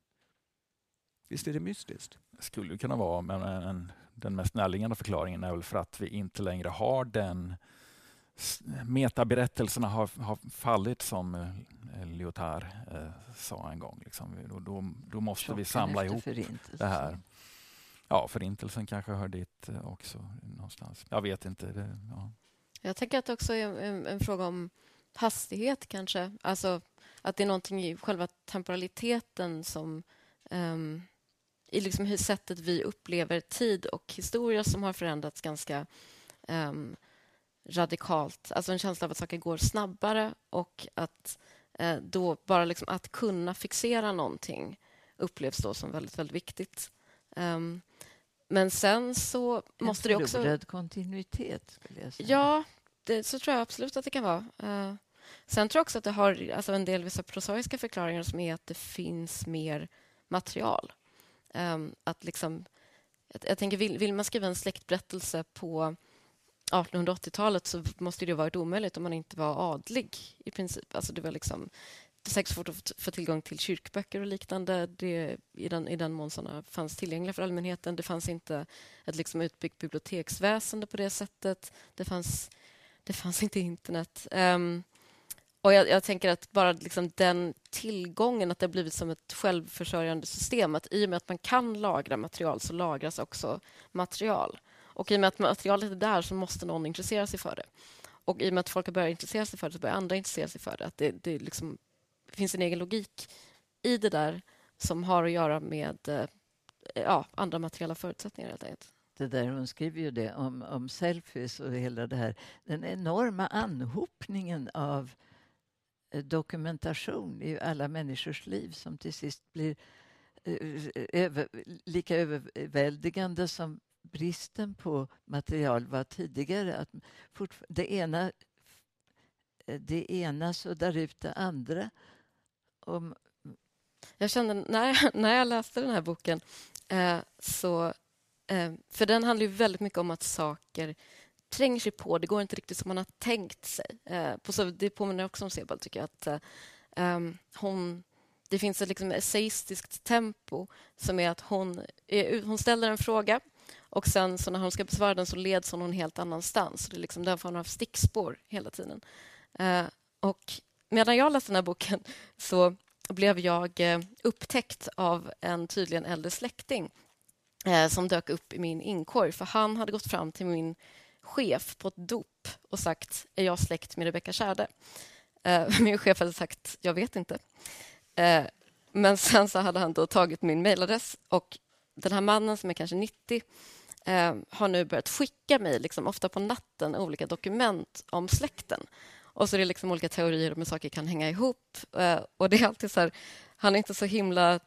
Visst är det mystiskt? Det skulle kunna vara, men en, den mest närliggande förklaringen är väl för att vi inte längre har den metaberättelserna har, har fallit som eh, Lyotard eh, sa en gång. Liksom. Då, då, då måste Chocken vi samla ihop det här. Ja, förintelsen kanske hör dit eh, också någonstans. Jag vet inte. Det, ja. Jag tänker att det också är en, en, fråga om hastighet kanske. Alltså att det är någonting i själva temporaliteten som um, i liksom hur sättet vi upplever tid och historia som har förändrats ganska um, radikalt. Alltså en känsla av att saker går snabbare och att eh, då bara liksom att kunna fixera någonting upplevs då som väldigt, väldigt viktigt. Um, men sen så måste det också... En kontinuitet, skulle jag säga. Ja, det, så tror jag absolut att det kan vara. Uh, sen tror jag också att det har alltså en del vissa prosaiska förklaringar som är att det finns mer material. Um, att liksom, jag, jag tänker, vill, vill man skriva en släktberättelse på 1880-talet så måste det ha varit omöjligt om man inte var adlig i princip. Alltså det var liksom det är säkert svårt att få tillgång till kyrkböcker och liknande det, i, den, i den mån sådana fanns tillgängliga för allmänheten. Det fanns inte ett liksom utbyggt biblioteksväsende på det sättet. Det fanns, det fanns inte internet. Um, och jag, jag, tänker att bara liksom den tillgången, att det har blivit som ett självförsörjande system. Att I och med att man kan lagra material så lagras också material. Och i och med att materialet är där så måste någon intressera sig för det. Och i och med att folk har börjat intressera sig för det så börjar andra intressera sig för det. Att det, det liksom finns en egen logik i det där som har att göra med eh, ja, andra materiella förutsättningar helt enkelt. Det där, hon skriver ju det om, om selfies och hela det här. Den enorma anhopningen av eh, dokumentation i alla människors liv som till sist blir eh, över, lika överväldigande som bristen på material var tidigare. Att det, ena, det ena suddar ut det andra. Om... Jag kände när jag, när jag läste den här boken eh, så... Eh, för den handlar ju väldigt mycket om att saker tränger sig på. Det går inte riktigt som man har tänkt sig. Eh, på så, det påminner också om Sebald, tycker jag. Att, eh, ehm, hon, det finns ett liksom essayistiskt tempo som är att hon, eh, hon ställer en fråga och sen så när hon ska besvara den så leds hon någon helt annanstans. Det är liksom därför hon av stickspår hela tiden. Eh, och medan jag läste den här boken så blev jag eh, upptäckt av en tydligen äldre släkting eh, som dök upp i min inkorg. För han hade gått fram till min chef på ett dop och sagt är jag släkt med Rebecka Kärde? Eh, min chef hade sagt jag vet inte. Eh, men sen så hade han då tagit min mejladress och den här mannen som är kanske 90 eh, har nu börjat skicka mig, liksom, ofta på natten, olika dokument om släkten. Och så är det liksom olika teorier om hur saker kan hänga ihop. Eh, och det är alltid så här, han är inte så himla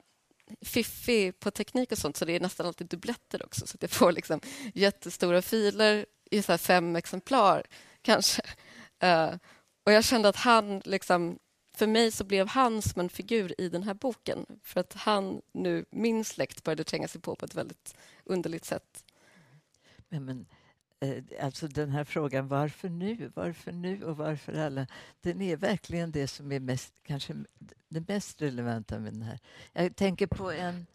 fiffig på teknik och sånt så det är nästan alltid dubbletter också. Så jag får liksom jättestora filer i så fem exemplar, kanske. Eh, och jag kände att han liksom för mig så blev han som en figur i den här boken för att han nu, min släkt, började tränga sig på på ett väldigt underligt sätt. Men, men eh, alltså den här frågan varför nu, varför nu och varför alla, den är verkligen det som är mest, kanske det mest relevanta med den här. Jag tänker på en...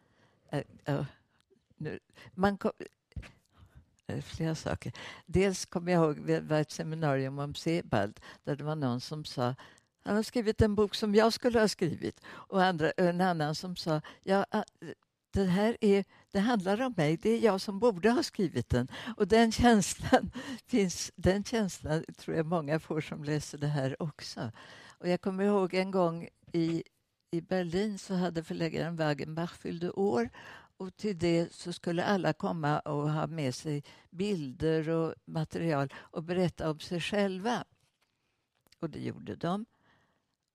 Äh, äh, nu, man kom, flera saker. Dels kommer jag ihåg, det var ett seminarium om Sebald där det var någon som sa han har skrivit en bok som jag skulle ha skrivit. Och andra, en annan som sa ja, ah, det här är, det handlar om mig, det är jag som borde ha skrivit den. Och den känslan finns, den känslan tror jag många får som läser det här också. Och jag kommer ihåg en gång i, i Berlin så hade förläggaren Wagenbach fyllde år och till det så skulle alla komma och ha med sig bilder och material och berätta om sig själva. Och det gjorde de.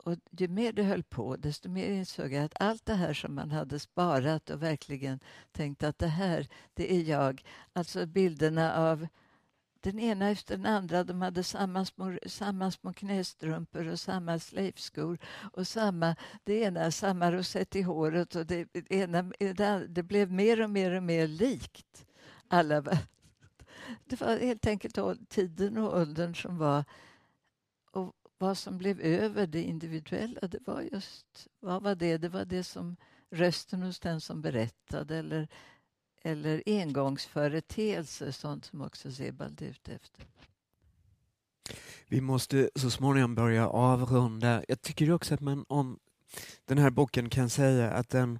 Och ju mer det höll på, desto mer insåg jag att allt det här som man hade sparat och verkligen tänkt att det här, det är jag. Alltså bilderna av den ena efter den andra. De hade samma små, samma små knästrumpor och samma slöjskor och samma, det ena, samma rosett i håret och det, ena, det, det blev mer och mer och mer likt. Alla det var helt enkelt tiden och åldern som var vad som blev över, det individuella, det var just... Vad var det? Det var det som rösten hos den som berättade eller, eller engångsföreteelser, sånt som också Sebald är ute efter. Vi måste så småningom börja avrunda. Jag tycker också att man om den här boken kan säga att den,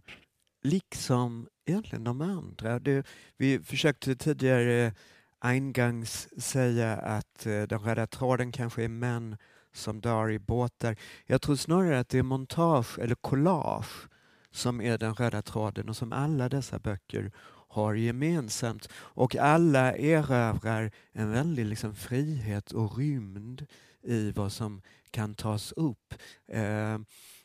liksom egentligen de andra, det, vi försökte tidigare eingangs säga att eh, den röda tråden kanske är män som dör i båtar. Jag tror snarare att det är montage eller collage som är den röda tråden och som alla dessa böcker har gemensamt. Och alla erövrar en väldig liksom frihet och rymd i vad som kan tas upp. Eh,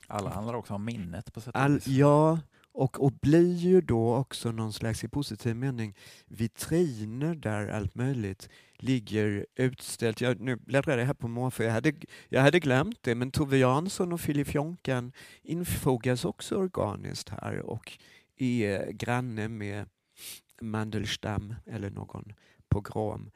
alla handlar också om minnet på sätt och vis. Ja, och, och blir ju då också någon slags, i positiv mening, vitriner där allt möjligt ligger utställt. Jag, nu bläddrar jag här på måfå, jag hade, jag hade glömt det, men Tove Jansson och Filip Jonkan infogas också organiskt här och är granne med Mandelstam eller någon pogrom.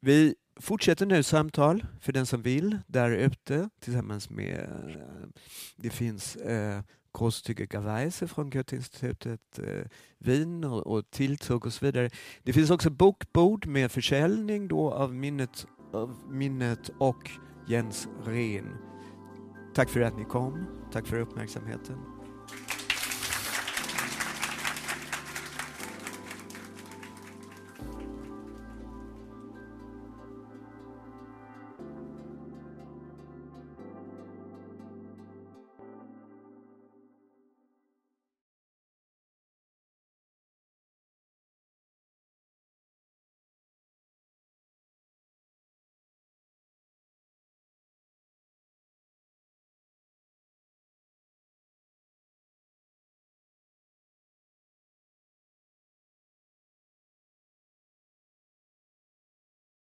Vi fortsätter nu samtal för den som vill där ute tillsammans med, eh, det finns eh, großzügiger Weise från Goetheinstitutet, eh, vin och, tilltugg och så vidare. Det finns också bokbord med försäljning då av minnet, av minnet och Jens Rehn. Tack för att ni kom. Tack för uppmärksamheten.